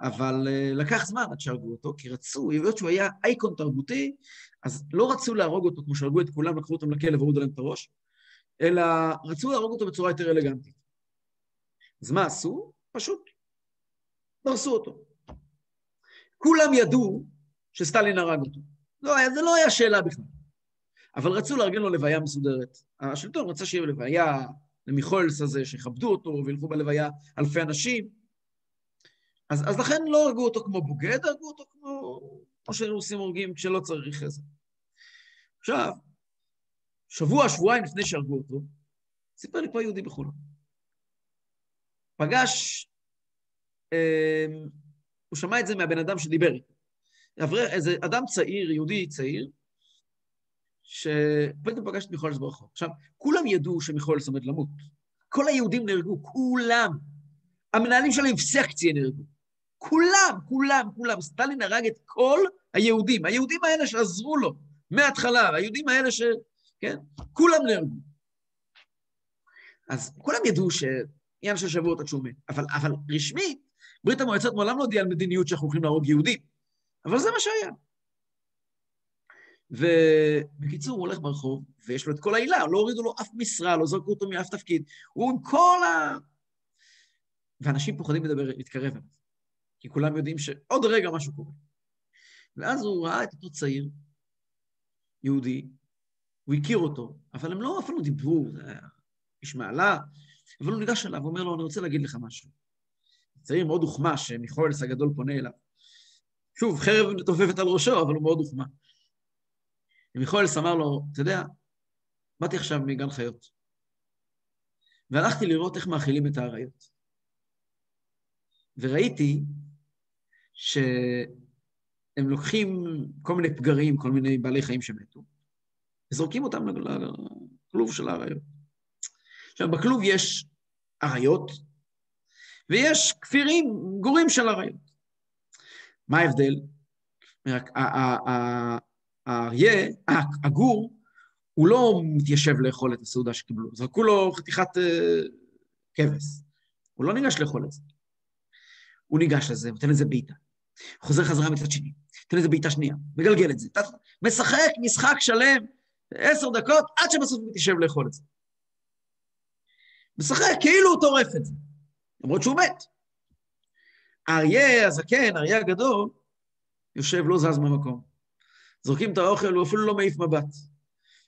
אבל uh, לקח זמן עד שהרגו אותו, כי רצו, היות שהוא היה אייקון תרבותי, אז לא רצו להרוג אותו כמו שהרגו את כולם, לקחו אותם לכלא והורידו להם את הראש, אלא רצו להרוג אותו בצורה יותר אלגנטית. אז מה עשו? פשוט דרסו אותו. כולם ידעו שסטלין הרג אותו. לא, זה לא היה שאלה בכלל. אבל רצו לארגן לו לוויה מסודרת. השלטון רצה שיהיה לוויה למיכולס הזה, שיכבדו אותו וילכו בלוויה אלפי אנשים. אז, אז לכן לא הרגו אותו כמו בוגד, הרגו אותו כמו, כמו שרוסים הורגים כשלא צריך עזר. עכשיו, שבוע, שבועיים לפני שהרגו אותו, סיפר לי פה יהודי בחולון. פגש, אה, הוא שמע את זה מהבן אדם שדיבר איתו. איזה אדם צעיר, יהודי צעיר, שפתאום פגש את מיכולס ברחוב. עכשיו, כולם ידעו שמיכולס עומד למות. כל היהודים נהרגו, כולם. המנהלים שלהם סקציה נהרגו. כולם, כולם, כולם. סטלין הרג את כל היהודים. היהודים האלה שעזרו לו מההתחלה, היהודים האלה ש... כן? כולם נהרגו. אז כולם ידעו שעניין של שבועות עד שהוא מת. אבל, אבל רשמית, ברית המועצות מעולם לא הודיעה על מדיניות שאנחנו הולכים להרוג יהודים. אבל זה מה שהיה. ובקיצור, הוא הולך ברחוב, ויש לו את כל העילה, לא הורידו לו אף משרה, לא זרקו אותו מאף תפקיד. הוא עם כל ה... ואנשים פוחדים לדבר, להתקרב אליו, כי כולם יודעים שעוד רגע משהו קורה. ואז הוא ראה את אותו צעיר, יהודי, הוא הכיר אותו, אבל הם לא אפילו דיברו, זה היה איש מעלה, אבל הוא ניגש אליו ואומר לו, אני רוצה להגיד לך משהו. צעיר מאוד הוחמא שמיכולס הגדול פונה אליו. שוב, חרב מתופפת על ראשו, אבל הוא מאוד הוחמא. ומיכולס אמר לו, אתה יודע, באתי עכשיו מגן חיות, והלכתי לראות איך מאכילים את האריות. וראיתי שהם לוקחים כל מיני פגרים, כל מיני בעלי חיים שמתו, וזורקים אותם לכלוב של האריות. עכשיו, בכלוב יש אריות, ויש כפירים, גורים של אריות. מה ההבדל? האריה, הגור, הוא לא מתיישב לאכול את הסעודה שקיבלו, זרקו לו חתיכת uh, כבש. הוא לא ניגש לאכול את זה. הוא ניגש לזה, נותן לזה בעיטה. חוזר חזרה מצד שני, נותן לזה בעיטה שנייה, מגלגל את זה. משחק משחק שלם, עשר דקות, עד שבסוף הוא מתיישב לאכול את זה. משחק כאילו הוא טורף את זה, למרות שהוא מת. האריה הזקן, האריה הגדול, יושב, לא זז מהמקום. זורקים את האוכל, הוא אפילו לא מעיף מבט.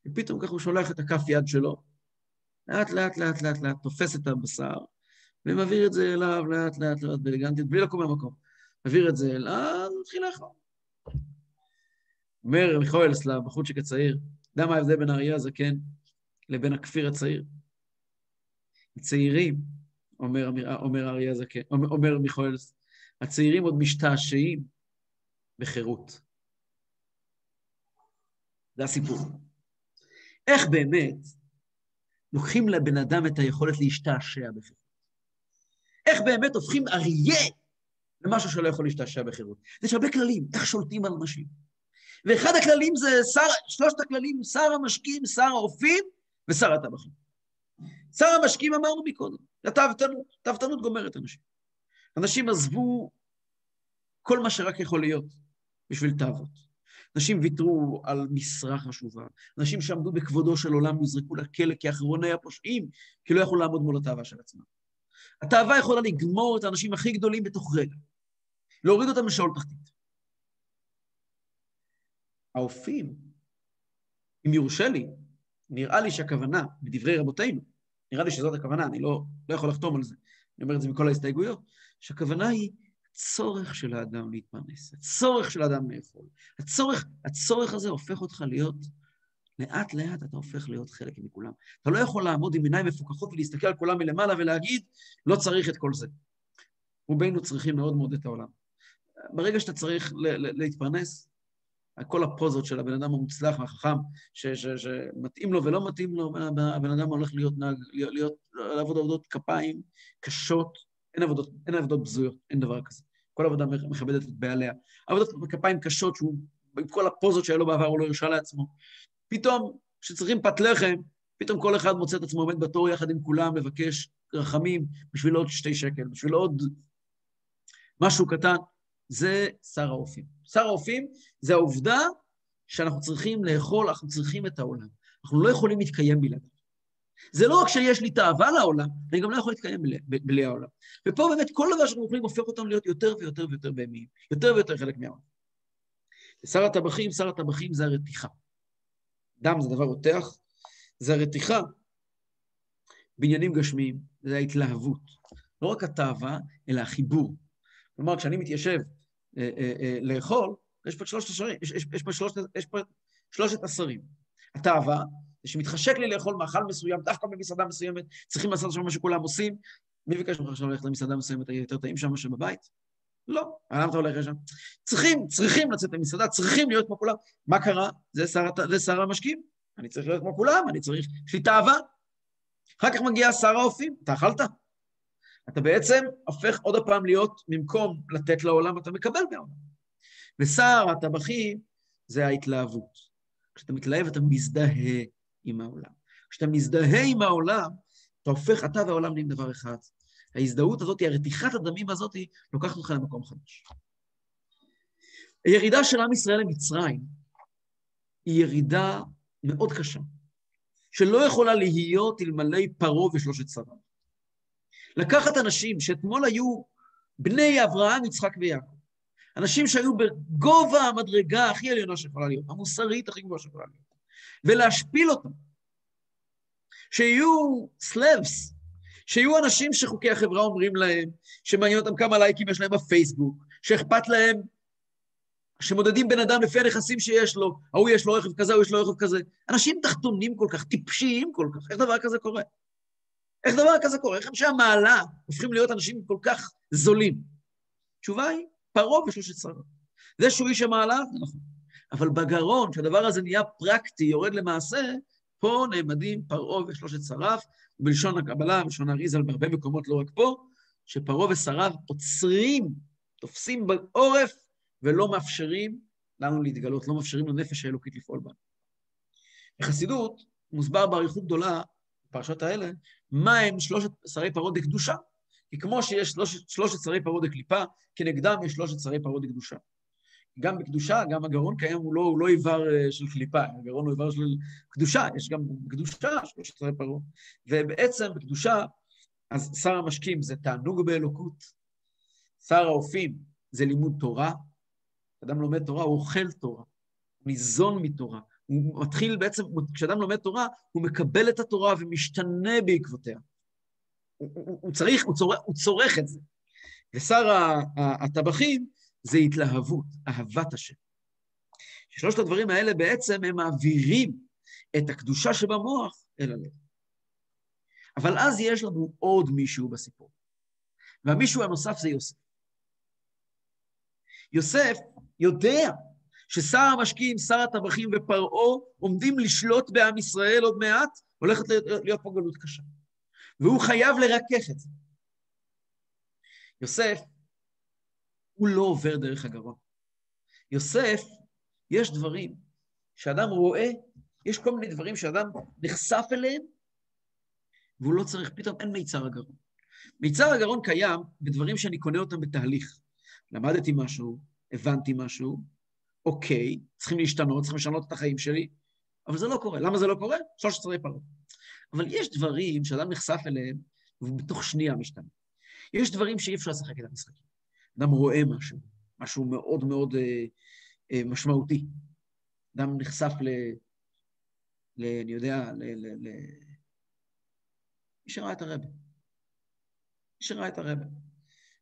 ופתאום ככה הוא שולח את הכף יד שלו, לאט, לאט, לאט, לאט, לאט, תופס את הבשר, ומעביר את זה אליו לאט, לאט, לאט, באלגנטיות, בלי לקום מהמקום. מעביר את זה אליו, מתחיל לאכול. אומר מיכואלס לבחורצ'יק הצעיר, יודע מה ההבדל בין האריה הזקן לבין הכפיר הצעיר? הצעירים, אומר, אומר האריה הזקן, אומר, אומר מיכואלס, הצעירים עוד משתעשעים בחירות. זה הסיפור. איך באמת לוקחים לבן אדם את היכולת להשתעשע בחירות? איך באמת הופכים אריה למשהו שלא יכול להשתעשע בחירות? יש הרבה כללים, איך שולטים על אנשים. ואחד הכללים זה שר, שלושת הכללים, שר המשקים, שר האופים ושר הטבחים. שר המשקים אמרנו מקודם, התאוותנות, תאוותנות גומרת אנשים. אנשים עזבו כל מה שרק יכול להיות בשביל תאוות. אנשים ויתרו על משרה חשובה, אנשים שעמדו בכבודו של עולם נזרקו לכלא כאחרוני הפושעים, כי לא יכלו לעמוד מול התאווה של עצמם. התאווה יכולה לגמור את האנשים הכי גדולים בתוך רגע, להוריד אותם לשאול תחתית. האופים, אם יורשה לי, נראה לי שהכוונה, בדברי רבותינו, נראה לי שזאת הכוונה, אני לא, לא יכול לחתום על זה, אני אומר את זה מכל ההסתייגויות, שהכוונה היא הצורך של האדם להתפרנס, הצורך של האדם לאכול. הצורך, הצורך הזה הופך אותך להיות, לאט לאט אתה הופך להיות חלק מכולם. אתה לא יכול לעמוד עם עיניים מפוקחות ולהסתכל על כולם מלמעלה ולהגיד, לא צריך את כל זה. רובנו צריכים מאוד מאוד את העולם. ברגע שאתה צריך להתפרנס, כל הפוזות של הבן אדם המוצלח והחכם, שמתאים לו ולא מתאים לו, הבן אדם הולך להיות נהג, להיות, לעבוד עבודות כפיים קשות, אין עבודות, אין עבודות בזויות, אין דבר כזה. כל עבודה מכבדת את בעליה. עבודות כפיים קשות, שהוא, עם כל הפוזות שהיה לו בעבר, הוא לא הרשה לעצמו. פתאום, כשצריכים פת לחם, פתאום כל אחד מוצא את עצמו עומד בתור יחד עם כולם, מבקש רחמים בשביל עוד שתי שקל, בשביל עוד משהו קטן. זה שר האופים. שר האופים זה העובדה שאנחנו צריכים לאכול, אנחנו צריכים את העולם. אנחנו לא יכולים להתקיים בלעדיו. זה לא רק שיש לי תאווה לעולם, אני גם לא יכול להתקיים בלי, בלי העולם. ופה באמת כל דבר שאנחנו יכולים הופך אותנו להיות יותר ויותר ויותר בהמיים, יותר ויותר חלק מהעולם. שר הטבחים, שר הטבחים זה הרתיחה. דם זה דבר רותח, זה הרתיחה בעניינים גשמיים, זה ההתלהבות. לא רק התאווה, אלא החיבור. כלומר, כשאני מתיישב לאכול, יש פה שלושת השרים, יש, יש, פה שלושת, יש פה שלושת השרים. התאווה, זה שמתחשק לי לאכול מאכל מסוים, דווקא במסעדה מסוימת, צריכים לעשות שם מה שכולם עושים. מי ביקש ממך עכשיו ללכת למסעדה מסוימת, יהיה יותר טעים שם מאשר בבית? לא. למה אתה הולך לשם? צריכים, צריכים לצאת למסעדה, צריכים להיות כמו כולם. מה קרה? זה שר, זה שר המשקיעים. אני צריך להיות כמו כולם, אני צריך, יש לי תאווה. אחר כך מגיע שר האופים, אתה אכלת? אתה בעצם הופך עוד פעם להיות, במקום לתת לעולם, אתה מקבל מהעולם. ושר הטבחים זה ההתלהבות. כשאתה מתלהב, אתה מזדהה עם העולם. כשאתה מזדהה עם העולם, אתה הופך, אתה והעולם נהיים דבר אחד. ההזדהות הזאת, הרתיחת הדמים הזאת, לוקחת אותך למקום חדש. הירידה של עם ישראל למצרים היא ירידה מאוד קשה, שלא יכולה להיות אלמלא פרעה ושלושת שריו. לקחת אנשים שאתמול היו בני אברהם, יצחק ויעקב, אנשים שהיו בגובה המדרגה הכי עליונה שיכולה להיות, המוסרית הכי גבוהה שיכולה להיות, ולהשפיל אותם. שיהיו סלאבס, שיהיו אנשים שחוקי החברה אומרים להם, שמעניין אותם כמה לייקים יש להם בפייסבוק, שאכפת להם, שמודדים בן אדם לפי הנכסים שיש לו, ההוא יש לו רכב כזה, ההוא יש לו רכב כזה. אנשים תחתונים כל כך, טיפשיים כל כך, איך דבר כזה קורה? איך דבר כזה קורה? איך אנשי המעלה הופכים להיות אנשים כל כך זולים? התשובה היא, פרעה ושלושת שריו. זה שהוא איש המעלה, זה נכון. אבל בגרון, כשהדבר הזה נהיה פרקטי, יורד למעשה, פה נעמדים פרעה ושלושת שריו, ובלשון הקבלה, בלשון האריזל, בהרבה מקומות, לא רק פה, שפרעה ושריו עוצרים, תופסים בעורף, ולא מאפשרים לנו להתגלות, לא מאפשרים לנפש האלוקית לפעול בה. בחסידות מוסבר באריכות גדולה, בפרשות האלה, מה הם שלושת שרי פרעה דקדושה. כי כמו שיש שלושת, שלושת שרי פרעה דקליפה, כנגדם יש שלושת שרי פרעה דקדושה. גם בקדושה, גם הגרון קיים הוא לא, הוא לא איבר אה, של קליפה, הגרון הוא איבר של קדושה, יש גם בקדושה שלושת שרי פרעה. ובעצם בקדושה, אז שר המשקים זה תענוג באלוקות, שר האופים זה לימוד תורה, כשאדם לומד תורה הוא אוכל תורה, הוא ניזון מתורה, הוא מתחיל בעצם, כשאדם לומד תורה, הוא מקבל את התורה ומשתנה בעקבותיה. הוא, הוא, הוא צריך, הוא צורך, הוא צורך את זה. ושר הטבחים זה התלהבות, אהבת השם. שלושת הדברים האלה בעצם הם מעבירים את הקדושה שבמוח אל הלב. אבל אז יש לנו עוד מישהו בסיפור. והמישהו הנוסף זה יוסף. יוסף יודע ששר המשקיעים, שר הטבחים ופרעה עומדים לשלוט בעם ישראל עוד מעט, הולכת להיות פה גלות קשה. והוא חייב לרכך את זה. יוסף, הוא לא עובר דרך הגרון. יוסף, יש דברים שאדם רואה, יש כל מיני דברים שאדם נחשף אליהם, והוא לא צריך, פתאום אין מיצר הגרון. מיצר הגרון קיים בדברים שאני קונה אותם בתהליך. למדתי משהו, הבנתי משהו, אוקיי, צריכים להשתנות, צריכים לשנות את החיים שלי, אבל זה לא קורה. למה זה לא קורה? שלושת עשרה פרות. אבל יש דברים שאדם נחשף אליהם, והוא בתוך שנייה משתנה. יש דברים שאי אפשר לשחק את המשחקים. אדם רואה משהו, משהו מאוד מאוד אה, אה, משמעותי. אדם נחשף ל... ל... אני יודע, ל... ל, ל... מי שראה את הרבה. מי שראה את הרבה.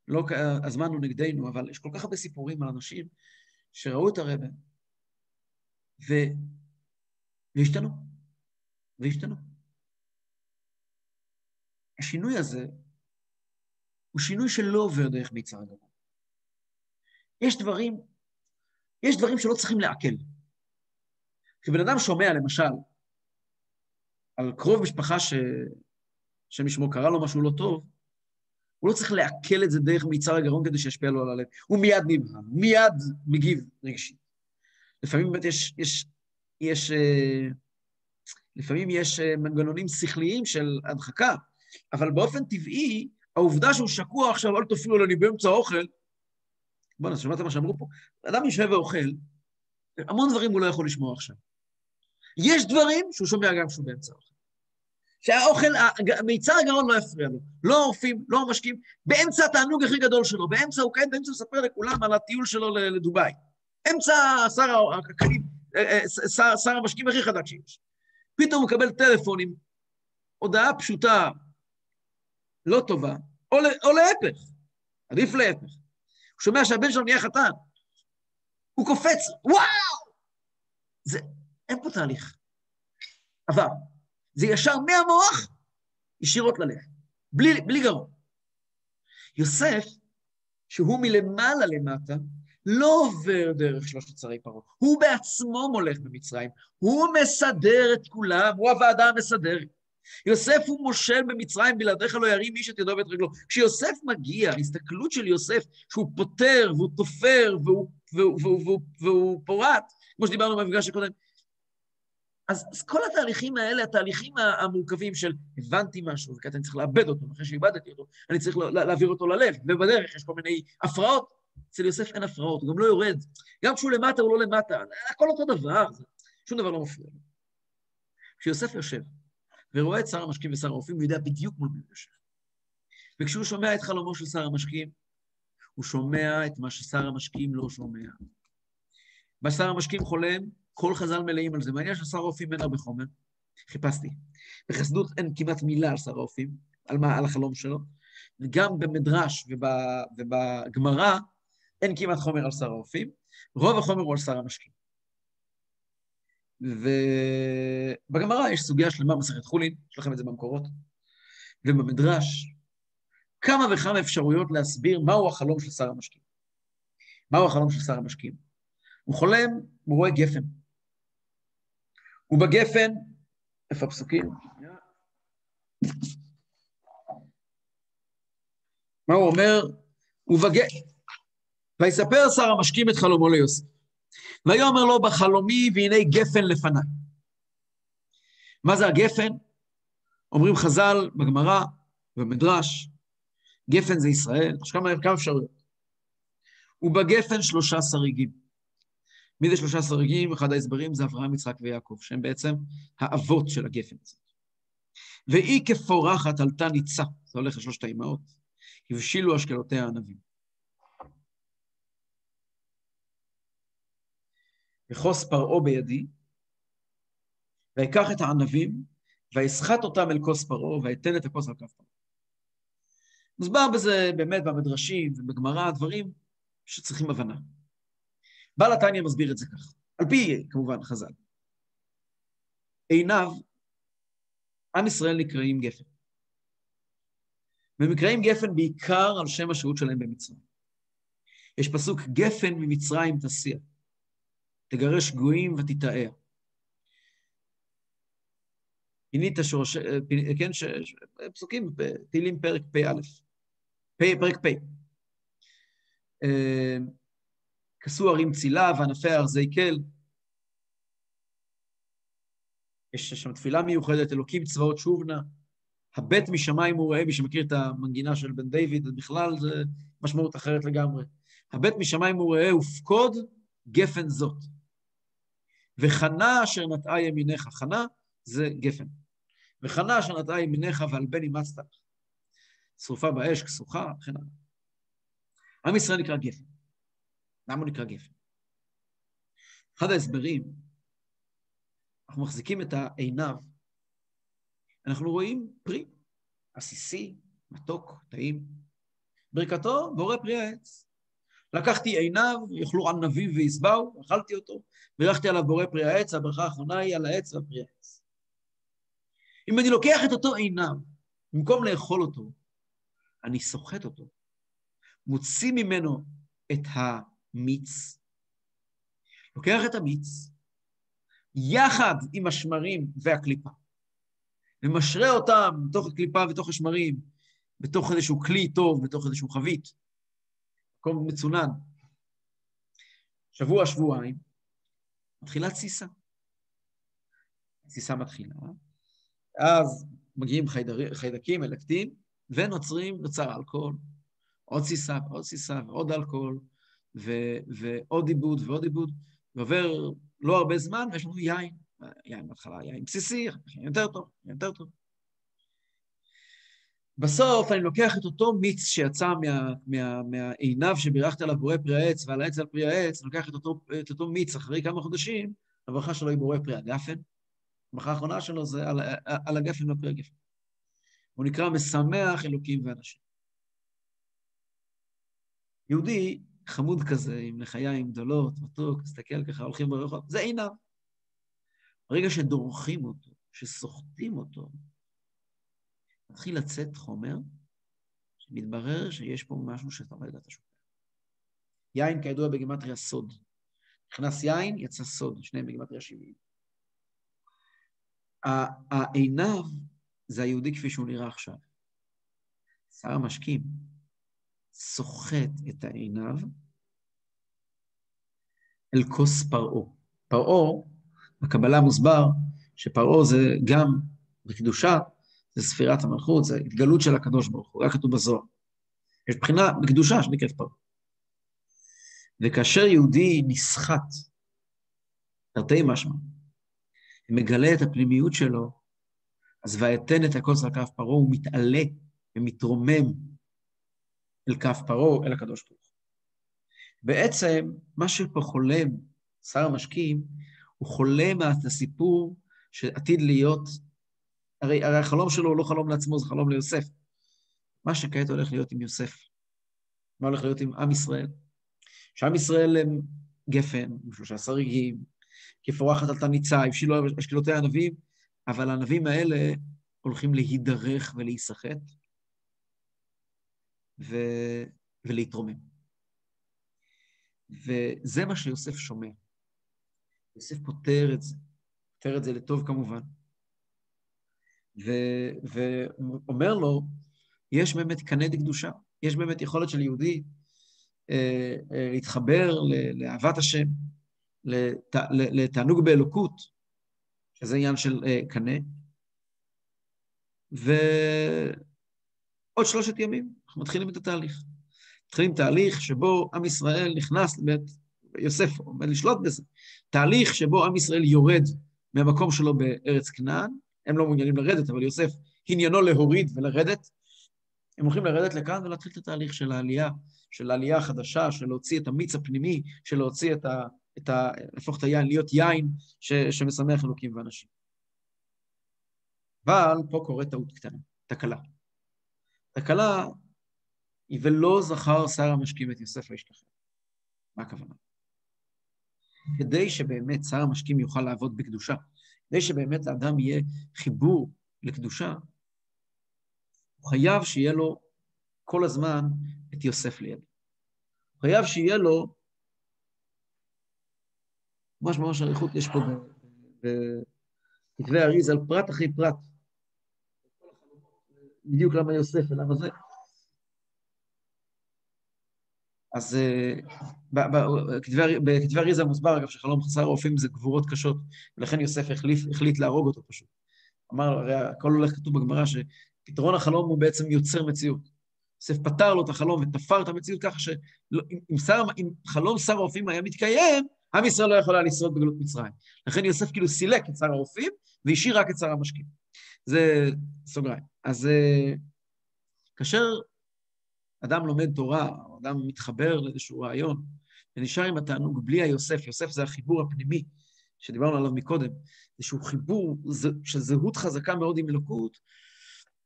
לא, הזמן הוא נגדנו, אבל יש כל כך הרבה סיפורים על אנשים שראו את הרבה ו... והשתנו. והשתנו. השינוי הזה הוא שינוי שלא עובר דרך מיצר הגרון. יש דברים, יש דברים שלא צריכים לעכל. כשבן אדם שומע, למשל, על קרוב משפחה ש... שמשמו קרה לו משהו לא טוב, הוא לא צריך לעכל את זה דרך מיצר הגרון כדי שישפיע לו על הלב. הוא מיד נבהל, מיד מגיב רגשית. לפעמים באמת יש, יש, יש, אה, לפעמים יש אה, מנגנונים שכליים של הדחקה, אבל באופן טבעי, העובדה שהוא שקוע עכשיו, אל תפריעו לו, אני באמצע האוכל, בוא'נה, שמעת מה שאמרו פה? אדם יושב ואוכל, המון דברים הוא לא יכול לשמוע עכשיו. יש דברים שהוא שומע גם כשהוא באמצע האוכל. שהאוכל, מיצר הגרון לא יפריע לו. לא עורפים, לא משקים, באמצע התענוג הכי גדול שלו, באמצע הוא כעת, באמצע הוא מספר לכולם על הטיול שלו לדובאי. אמצע שר הכלים, אה, אה, שר, שר המשקים הכי חזק שיש. פתאום הוא מקבל טלפון עם הודעה פשוטה, לא טובה, או, או להפך, עדיף להפך. הוא שומע שהבן שלו נהיה חתן, הוא קופץ, וואו! זה, אין פה תהליך. עבר. זה ישר מהמוח ישירות ללב, בלי, בלי גרון. יוסף, שהוא מלמעלה למטה, לא עובר דרך שלושת שרי פרעה, הוא בעצמו מולך במצרים, הוא מסדר את כולם, הוא הוועדה המסדרת. יוסף הוא מושל במצרים, בלעדיך לא ירים איש את ידו ואת רגלו. כשיוסף מגיע, ההסתכלות של יוסף, שהוא פותר והוא תופר והוא, והוא, והוא, והוא, והוא פורט, כמו שדיברנו במפגש הקודם, אז, אז כל התהליכים האלה, התהליכים המורכבים של הבנתי משהו, וכעת אני צריך לאבד אותו, אחרי שאיבדתי אותו, אני צריך לה, להעביר אותו ללב, ובדרך יש כל מיני הפרעות. אצל יוסף אין הפרעות, הוא גם לא יורד. גם כשהוא למטה, הוא לא למטה, הכל אותו דבר, שום דבר לא מפריע. כשיוסף יושב ורואה את שר המשקים ושר הרופאים, הוא יודע בדיוק מול מי הוא יושב. וכשהוא שומע את חלומו של שר המשקים, הוא שומע את מה ששר המשקים לא שומע. מה ששר המשקים חולם, כל חז"ל מלאים על זה. מעניין ששר הרופאים אין הרבה חומר, חיפשתי. בחסדות אין כמעט מילה על שר הרופאים, על, מה, על החלום שלו. וגם במדרש ובגמרא אין כמעט חומר על שר הרופאים, רוב החומר הוא על שר המשקים. ובגמרא יש סוגיה שלמה במסכת חולין, יש לכם את זה במקורות, ובמדרש, כמה וכמה אפשרויות להסביר מהו החלום של שר המשקים. מהו החלום של שר המשקים? הוא חולם, הוא רואה גפן. ובגפן, איפה הפסוקים? מה הוא אומר? ובגפן, ויספר שר המשקים את חלומו ליוסף. ויאמר לו בחלומי והנה גפן לפניי. מה זה הגפן? אומרים חז"ל בגמרא, במדרש, גפן זה ישראל, יש כמה, כמה אפשרויות. ובגפן שלושה שריגים. מי זה שלושה שריגים? אחד ההסברים זה אברהם, יצחק ויעקב, שהם בעצם האבות של הגפן הזה. והיא כפורחת עלתה ניצה, זה הולך לשלושת האימהות, הבשילו אשכלותיה הענבים. וכוס פרעה בידי, ויקח את הענבים, ויסחט אותם אל כוס פרעה, ויתן את הכוס על כף פרעה. מוסבר בזה באמת במדרשים ובגמרא, דברים שצריכים הבנה. בעל התניא מסביר את זה כך, על פי, כמובן, חז"ל. עיניו, עם ישראל נקראים גפן. והם גפן בעיקר על שם השהות שלהם במצרים. יש פסוק, גפן ממצרים תסיע. תגרש גויים ותתאר. פינית שורש... כן, ש... פסוקים, תהילים פרק פ"א, פרק פ'. כסו הרים צילה וענפי ארזי קל. יש שם תפילה מיוחדת, אלוקים צבאות שוב נא. הבט משמיים הוא רואה, מי שמכיר את המנגינה של בן דיוויד, בכלל זה משמעות אחרת לגמרי. הבט משמיים הוא רואה, ופקוד גפן זאת. וחנה אשר נטעה ימינך, חנה זה גפן. וחנה אשר נטעה ימינך ועל בן אימצת. שרופה באש, כסוכה, וכן הלאה. עם ישראל נקרא גפן. למה הוא נקרא גפן? אחד ההסברים, אנחנו מחזיקים את העיניו, אנחנו רואים פרי, עסיסי, מתוק, טעים. ברכתו בורא פרי העץ. לקחתי עיניו, יאכלו ענבים וישבעו, אכלתי אותו, בירכתי עליו בורא פרי העץ, הברכה האחרונה היא על העץ והפרי העץ. אם אני לוקח את אותו עיניו, במקום לאכול אותו, אני סוחט אותו, מוציא ממנו את המיץ, לוקח את המיץ, יחד עם השמרים והקליפה, ומשרה אותם בתוך הקליפה ובתוך השמרים בתוך איזשהו כלי טוב, בתוך איזשהו חבית, מקום מצונן. שבוע, שבועיים, מתחילה תסיסה. תסיסה מתחילה, אז מגיעים חיידר, חיידקים, אלקטין, ונוצרים, נוצר אלכוהול, עוד תסיסה ועוד תסיסה ועוד אלכוהול, ו, ועוד עיבוד ועוד עיבוד, ועובר לא הרבה זמן, ויש לנו יין. יין בהתחלה יין בסיסי, יין יותר טוב, יין יותר טוב. בסוף אני לוקח את אותו מיץ שיצא מה, מה, מהעיניו שבירכת עליו בורא פרי העץ ועל העץ על פרי העץ, אני לוקח את אותו, את אותו מיץ אחרי כמה חודשים, הברכה שלו היא בורא פרי הגפן. הברכה האחרונה שלו זה על, על הגפן ופרי הגפן. הוא נקרא משמח אלוקים ואנשים. יהודי חמוד כזה, עם לחיים גדולות, מתוק, מסתכל ככה, הולכים ברחוב, זה עיניו. ברגע שדורכים אותו, שסוחטים אותו, מתחיל לצאת חומר שמתברר שיש פה משהו שאתה לא ידעת שהוא יין, כידוע, בגימטריה סוד. נכנס יין, יצא סוד, שניהם בגימטריה 70. העיניו זה היהודי כפי שהוא נראה עכשיו. שר המשקים סוחט את העיניו אל כוס פרעה. פרעה, בקבלה מוסבר שפרעה זה גם בקדושה, זה ספירת המלכות, זה התגלות של הקדוש ברוך הוא, רק כתוב בזוהר. יש בחינה בקדושה שנקראת פרעה. וכאשר יהודי נסחט, תרתי משמע, מגלה את הפנימיות שלו, אז ויתן את הכוס על כף פרעה, הוא מתעלה ומתרומם אל כף פרעה, אל הקדוש ברוך הוא. בעצם, מה שפה חולם שר המשקים, הוא חולם את הסיפור שעתיד להיות, הרי, הרי החלום שלו הוא לא חלום לעצמו, זה חלום ליוסף. מה שכעת הולך להיות עם יוסף, מה הולך להיות עם עם ישראל. שעם ישראל הם גפן, עם שלושה שריגים, כפורחת על תניצה, הבשילו אשקלותי הענבים, אבל הענבים האלה הולכים להידרך ולהיסחט ו... ולהתרומם. וזה מה שיוסף שומע. יוסף פותר את זה, פותר את זה לטוב כמובן, ו... ואומר לו, יש באמת קנה דקדושה, יש באמת יכולת של יהודי אה, אה, להתחבר לאהבת השם, לת... לתענוג באלוקות, שזה עניין של אה, קנה, ועוד שלושת ימים אנחנו מתחילים את התהליך. מתחילים תהליך שבו עם ישראל נכנס לבית יוסף, עומד לשלוט בזה. תהליך שבו עם ישראל יורד מהמקום שלו בארץ כנען, הם לא מעוניינים לרדת, אבל יוסף עניינו להוריד ולרדת. הם הולכים לרדת לכאן ולהתחיל את התהליך של העלייה, של העלייה החדשה, של להוציא את המיץ הפנימי, של להוציא את ה... את ה להפוך את היין להיות יין ש, שמשמח אלוקים ואנשים. אבל פה קורית טעות קטנה, תקלה. תקלה ולא זכר שר המשקים את יוסף וישתחרר. מה הכוונה? כדי שבאמת שר המשקים יוכל לעבוד בקדושה, כדי שבאמת לאדם יהיה חיבור לקדושה, הוא חייב שיהיה לו כל הזמן את יוסף ליד. הוא חייב שיהיה לו, ממש ממש אריכות יש פה בכתבי אריז על פרט אחרי פרט. בדיוק למה יוסף ולמה זה. אז אה, בכתבי אריזה מוסבר, אגב, שחלום חסר הרופאים זה גבורות קשות, ולכן יוסף החליף, החליט להרוג אותו פשוט. אמר, הרי הכל הולך כתוב בגמרא, שפתרון החלום הוא בעצם יוצר מציאות. יוסף פתר לו את החלום ותפר את המציאות ככה שאם אם חלום שר הרופאים היה מתקיים, עם ישראל לא יכול היה לשרוד בגלות מצרים. לכן יוסף כאילו סילק את שר הרופאים והשאיר רק את שר המשקים. זה סוגריים. אז אה, כאשר אדם לומד תורה, אדם מתחבר לאיזשהו רעיון, ונשאר עם התענוג בלי היוסף, יוסף זה החיבור הפנימי שדיברנו עליו מקודם, איזשהו חיבור של זהות חזקה מאוד עם אלוקות,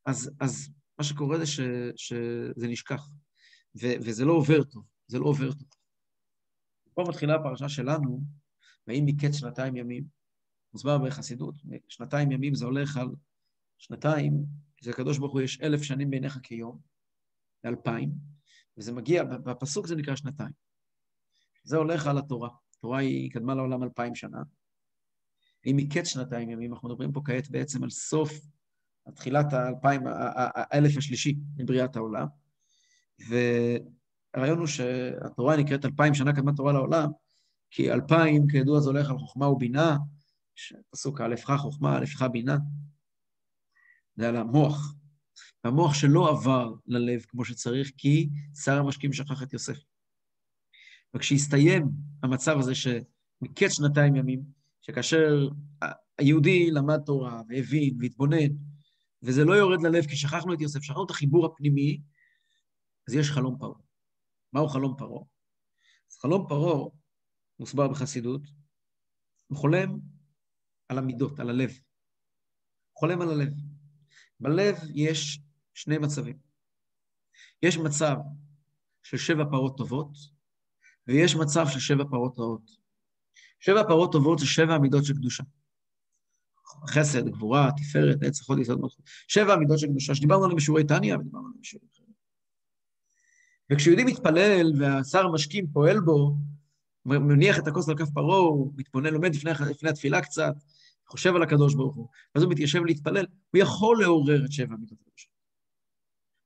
אז, אז מה שקורה זה ש, שזה נשכח, ו, וזה לא עובר טוב, זה לא עובר טוב. פה מתחילה הפרשה שלנו, ואם מקץ שנתיים ימים, מוסבר בחסידות, שנתיים ימים זה הולך על שנתיים, הקדוש ברוך הוא יש אלף שנים בעיניך כיום, לאלפיים, וזה מגיע, בפסוק זה נקרא שנתיים. זה הולך על התורה. התורה היא קדמה לעולם אלפיים שנה. היא מקץ שנתיים ימים, אנחנו מדברים פה כעת בעצם על סוף תחילת האלפיים, האלף השלישי מבריאת העולם. והרעיון הוא שהתורה נקראת אלפיים שנה קדמת תורה לעולם, כי אלפיים, כידוע, זה הולך על חוכמה ובינה, פסוק א' ח' חוכמה, א' ח' בינה. זה על המוח. המוח שלא עבר ללב כמו שצריך, כי שר המשקים שכח את יוסף. וכשהסתיים המצב הזה שמקץ שנתיים ימים, שכאשר היהודי למד תורה והבין והתבונן, וזה לא יורד ללב כי שכחנו את יוסף, שכחנו את החיבור הפנימי, אז יש חלום פרעה. מהו חלום פרעה? אז חלום פרעה מוסבר בחסידות, הוא חולם על המידות, על הלב. חולם על הלב. בלב יש שני מצבים. יש מצב של שבע פרות טובות, ויש מצב של שבע פרות רעות. שבע פרות טובות זה שבע המידות של קדושה. חסד, גבורה, תפארת, נצח, חוד, יסוד, מלכות. שבע המידות של קדושה, שדיברנו עליהן בשיעורי טניה ודיברנו עליהן בשיעורים אחרים. וכשיהודי מתפלל והשר המשכים פועל בו, מניח את הכוס על כף פרעה, הוא מתבונן, לומד לפני, לפני התפילה קצת, חושב על הקדוש ברוך הוא, ואז הוא מתיישב להתפלל, הוא יכול לעורר את שבע המידות הקדושה.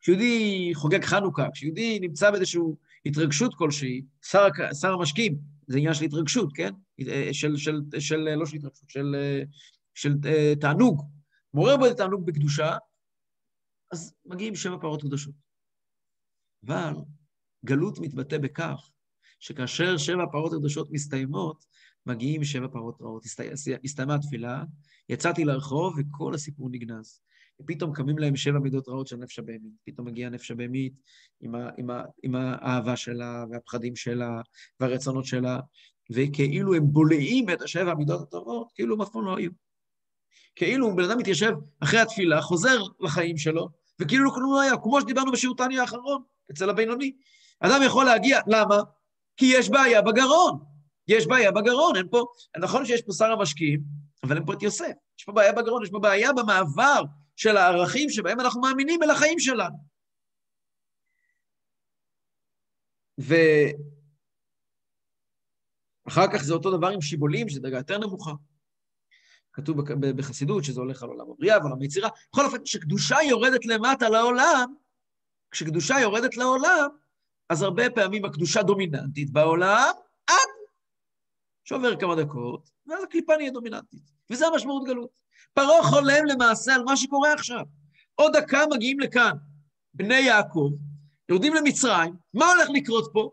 כשיהודי חוגג חנוכה, כשיהודי נמצא באיזושהי התרגשות כלשהי, שר, שר המשקים, זה עניין של התרגשות, כן? של, של, של, לא של התרגשות, של, של uh, תענוג. מעורר בו את התענוג בקדושה, אז מגיעים שבע פרות קדושות. אבל גלות מתבטא בכך שכאשר שבע פרות קדושות מסתיימות, מגיעים שבע פרות רעות. הסתיימה התפילה, יצאתי לרחוב וכל הסיפור נגנז. ופתאום קמים להם שבע מידות רעות של נפש הבהמית. פתאום מגיעה נפש הבהמית עם, עם, עם האהבה שלה, והפחדים שלה, והרצונות שלה, וכאילו הם בולעים את השבע המידות הטובות, כאילו הם אף פעם לא היו. כאילו בן אדם מתיישב אחרי התפילה, חוזר לחיים שלו, וכאילו כלום לא היה, כמו שדיברנו בשיעור טניה האחרון, אצל הבינוני. אדם יכול להגיע, למה? כי יש בעיה בגרון. יש בעיה בגרון, אין פה, נכון שיש פה שר המשקיעים, אבל אין פה את יוסף. יש פה בעיה בגרון, יש פה בעיה במעבר של הערכים שבהם אנחנו מאמינים אל החיים שלנו. ואחר כך זה אותו דבר עם שיבולים, שזו דרגה יותר נמוכה. כתוב בחסידות שזה הולך על עולם הבריאה ועולם היצירה. בכל אופן, כשקדושה יורדת למטה לעולם, כשקדושה יורדת לעולם, אז הרבה פעמים הקדושה דומיננטית בעולם, עד שעובר כמה דקות, ואז הקליפה נהיה דומיננטית. וזה המשמעות גלות. פרעה חולם למעשה על מה שקורה עכשיו. עוד דקה מגיעים לכאן בני יעקב, יורדים למצרים, מה הולך לקרות פה?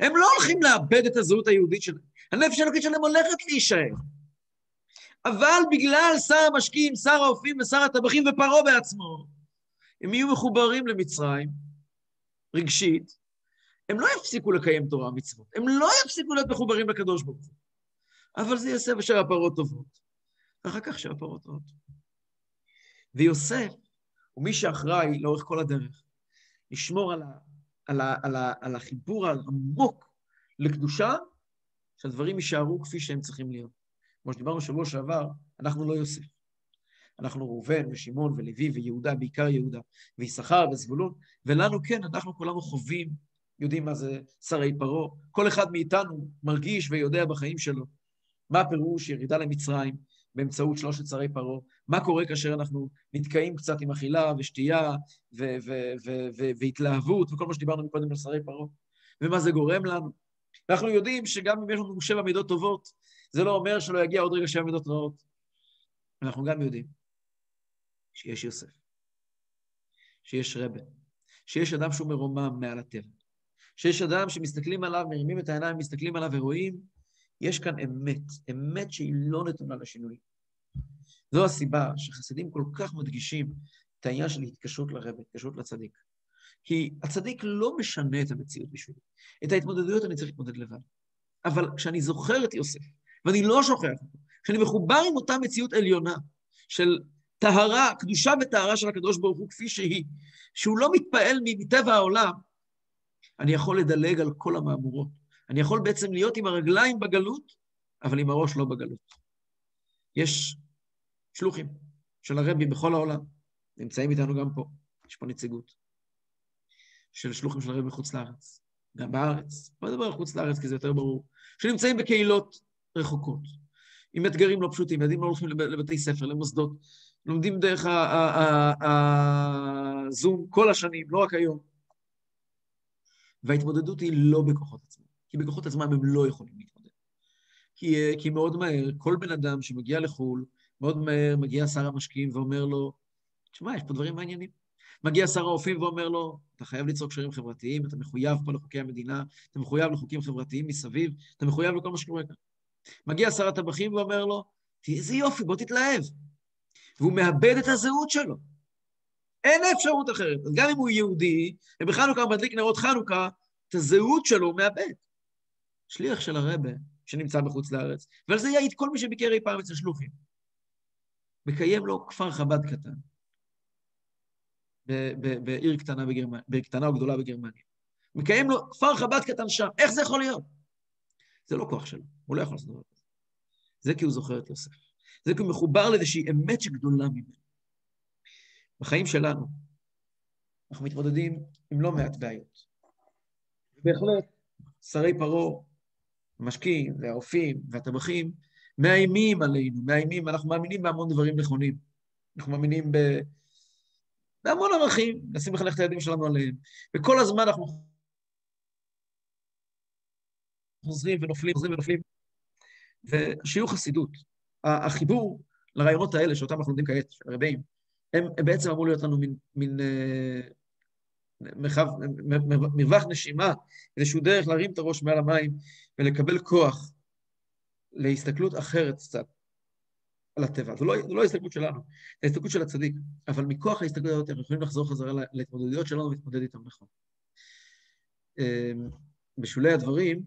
הם לא הולכים לאבד את הזהות היהודית שלהם. הנפש האלוקית שלהם הולכת להישאר. אבל בגלל שר המשקיעים, שר האופים ושר הטבחים ופרעה בעצמו, הם יהיו מחוברים למצרים, רגשית, הם לא יפסיקו לקיים תורה ומצוות, הם לא יפסיקו להיות מחוברים לקדוש ברוך הוא. אבל זה יעשה בשביל הפרות טובות. ואחר כך שבע פרות רעות. ויוסף הוא מי שאחראי לאורך כל הדרך, לשמור על, ה, על, ה, על, ה, על החיבור העמוק לקדושה, שהדברים יישארו כפי שהם צריכים להיות. כמו שדיברנו שבוע שעבר, אנחנו לא יוסף. אנחנו ראובן ושמעון ולוי ויהודה, בעיקר יהודה, ויששכר וזבולון, ולנו כן, אנחנו כולנו חווים, יודעים מה זה שרי פרעה. כל אחד מאיתנו מרגיש ויודע בחיים שלו מה הפירוש ירידה למצרים, באמצעות שלושת שרי פרעה, מה קורה כאשר אנחנו נתקעים קצת עם אכילה ושתייה והתלהבות וכל מה שדיברנו קודם על שרי פרעה, ומה זה גורם לנו. אנחנו יודעים שגם אם יש לנו שבע מידות טובות, זה לא אומר שלא יגיע עוד רגע שבע מידות רעות. אנחנו גם יודעים שיש יוסף, שיש רבה, שיש אדם שהוא מרומם מעל הטבע, שיש אדם שמסתכלים עליו, מרימים את העיניים, מסתכלים עליו ורואים יש כאן אמת, אמת שהיא לא נתונה לשינוי. זו הסיבה שחסידים כל כך מדגישים את העניין של התקשרות לרב, התקשרות לצדיק. כי הצדיק לא משנה את המציאות בשבילי. את ההתמודדויות אני צריך להתמודד לבד. אבל כשאני זוכר את יוסף, ואני לא שוכח אותו, כשאני מחובר עם אותה מציאות עליונה של טהרה, קדושה וטהרה של הקדוש ברוך הוא כפי שהיא, שהוא לא מתפעל מטבע העולם, אני יכול לדלג על כל המהמורות. אני יכול בעצם להיות עם הרגליים בגלות, אבל עם הראש לא בגלות. יש שלוחים של הרבי בכל העולם, נמצאים איתנו גם פה, יש פה נציגות של שלוחים של הרבי מחוץ לארץ, גם בארץ, בוא נדבר על חוץ לארץ כי זה יותר ברור, שנמצאים בקהילות רחוקות, עם אתגרים לא פשוטים, ילדים לא הולכים לבתי ספר, למוסדות, לומדים דרך הזום כל השנים, לא רק היום. וההתמודדות היא לא בכוחות עצמם, כי בכוחות עצמם הם לא יכולים להתמודד. כי, כי מאוד מהר, כל בן אדם שמגיע לחו"ל, מאוד מהר מגיע שר המשקיעים ואומר לו, תשמע, יש פה דברים מעניינים. מגיע שר האופים ואומר לו, אתה חייב ליצור קשרים חברתיים, אתה מחויב פה לחוקי המדינה, אתה מחויב לחוקים חברתיים מסביב, אתה מחויב לכל מה שקורה כאן. מגיע שר הטבחים ואומר לו, איזה יופי, בוא תתלהב. והוא מאבד את הזהות שלו. אין אפשרות אחרת. אז גם אם הוא יהודי, ובחנוכה מדליק נרות חנוכה, את הזהות שלו הוא מאבד. שליח של הרבה שנמצא בחוץ לארץ, ועל זה יעיד כל מי שביקר אי פעם אצל שלוחים. מקיים לו כפר חב"ד קטן, בעיר קטנה, בגרמניה, בעיר קטנה או גדולה בגרמניה. מקיים לו כפר חב"ד קטן שם. איך זה יכול להיות? זה לא כוח שלו, הוא לא יכול לעשות דבר כזה. זה כי הוא זוכר את יוסף. זה הוא מחובר לאיזושהי אמת שגדולה ממנו. בחיים שלנו אנחנו מתמודדים עם לא מעט בעיות. בהחלט, שרי פרעה, המשקיעים והאופים והטבחים מאיימים עלינו, מאיימים, אנחנו מאמינים בהמון דברים נכונים. אנחנו מאמינים ב... בהמון ערכים, מנסים לחנך את הילדים שלנו עליהם. וכל הזמן אנחנו חוזרים ונופלים, חוזרים ונופלים. ושיעור חסידות, החיבור לרעיונות האלה, שאותם אנחנו לומדים כעת, של הרבים, הם, הם בעצם אמור להיות לנו מין, מין אה, מרחב, מרווח נשימה, איזשהו דרך להרים את הראש מעל המים ולקבל כוח להסתכלות אחרת קצת על הטבע. זו לא, זו לא ההסתכלות שלנו, זו ההסתכלות של הצדיק, אבל מכוח ההסתכלות הזאת אנחנו יכולים לחזור חזרה להתמודדויות שלנו ולהתמודד איתן נכון. אה, בשולי הדברים,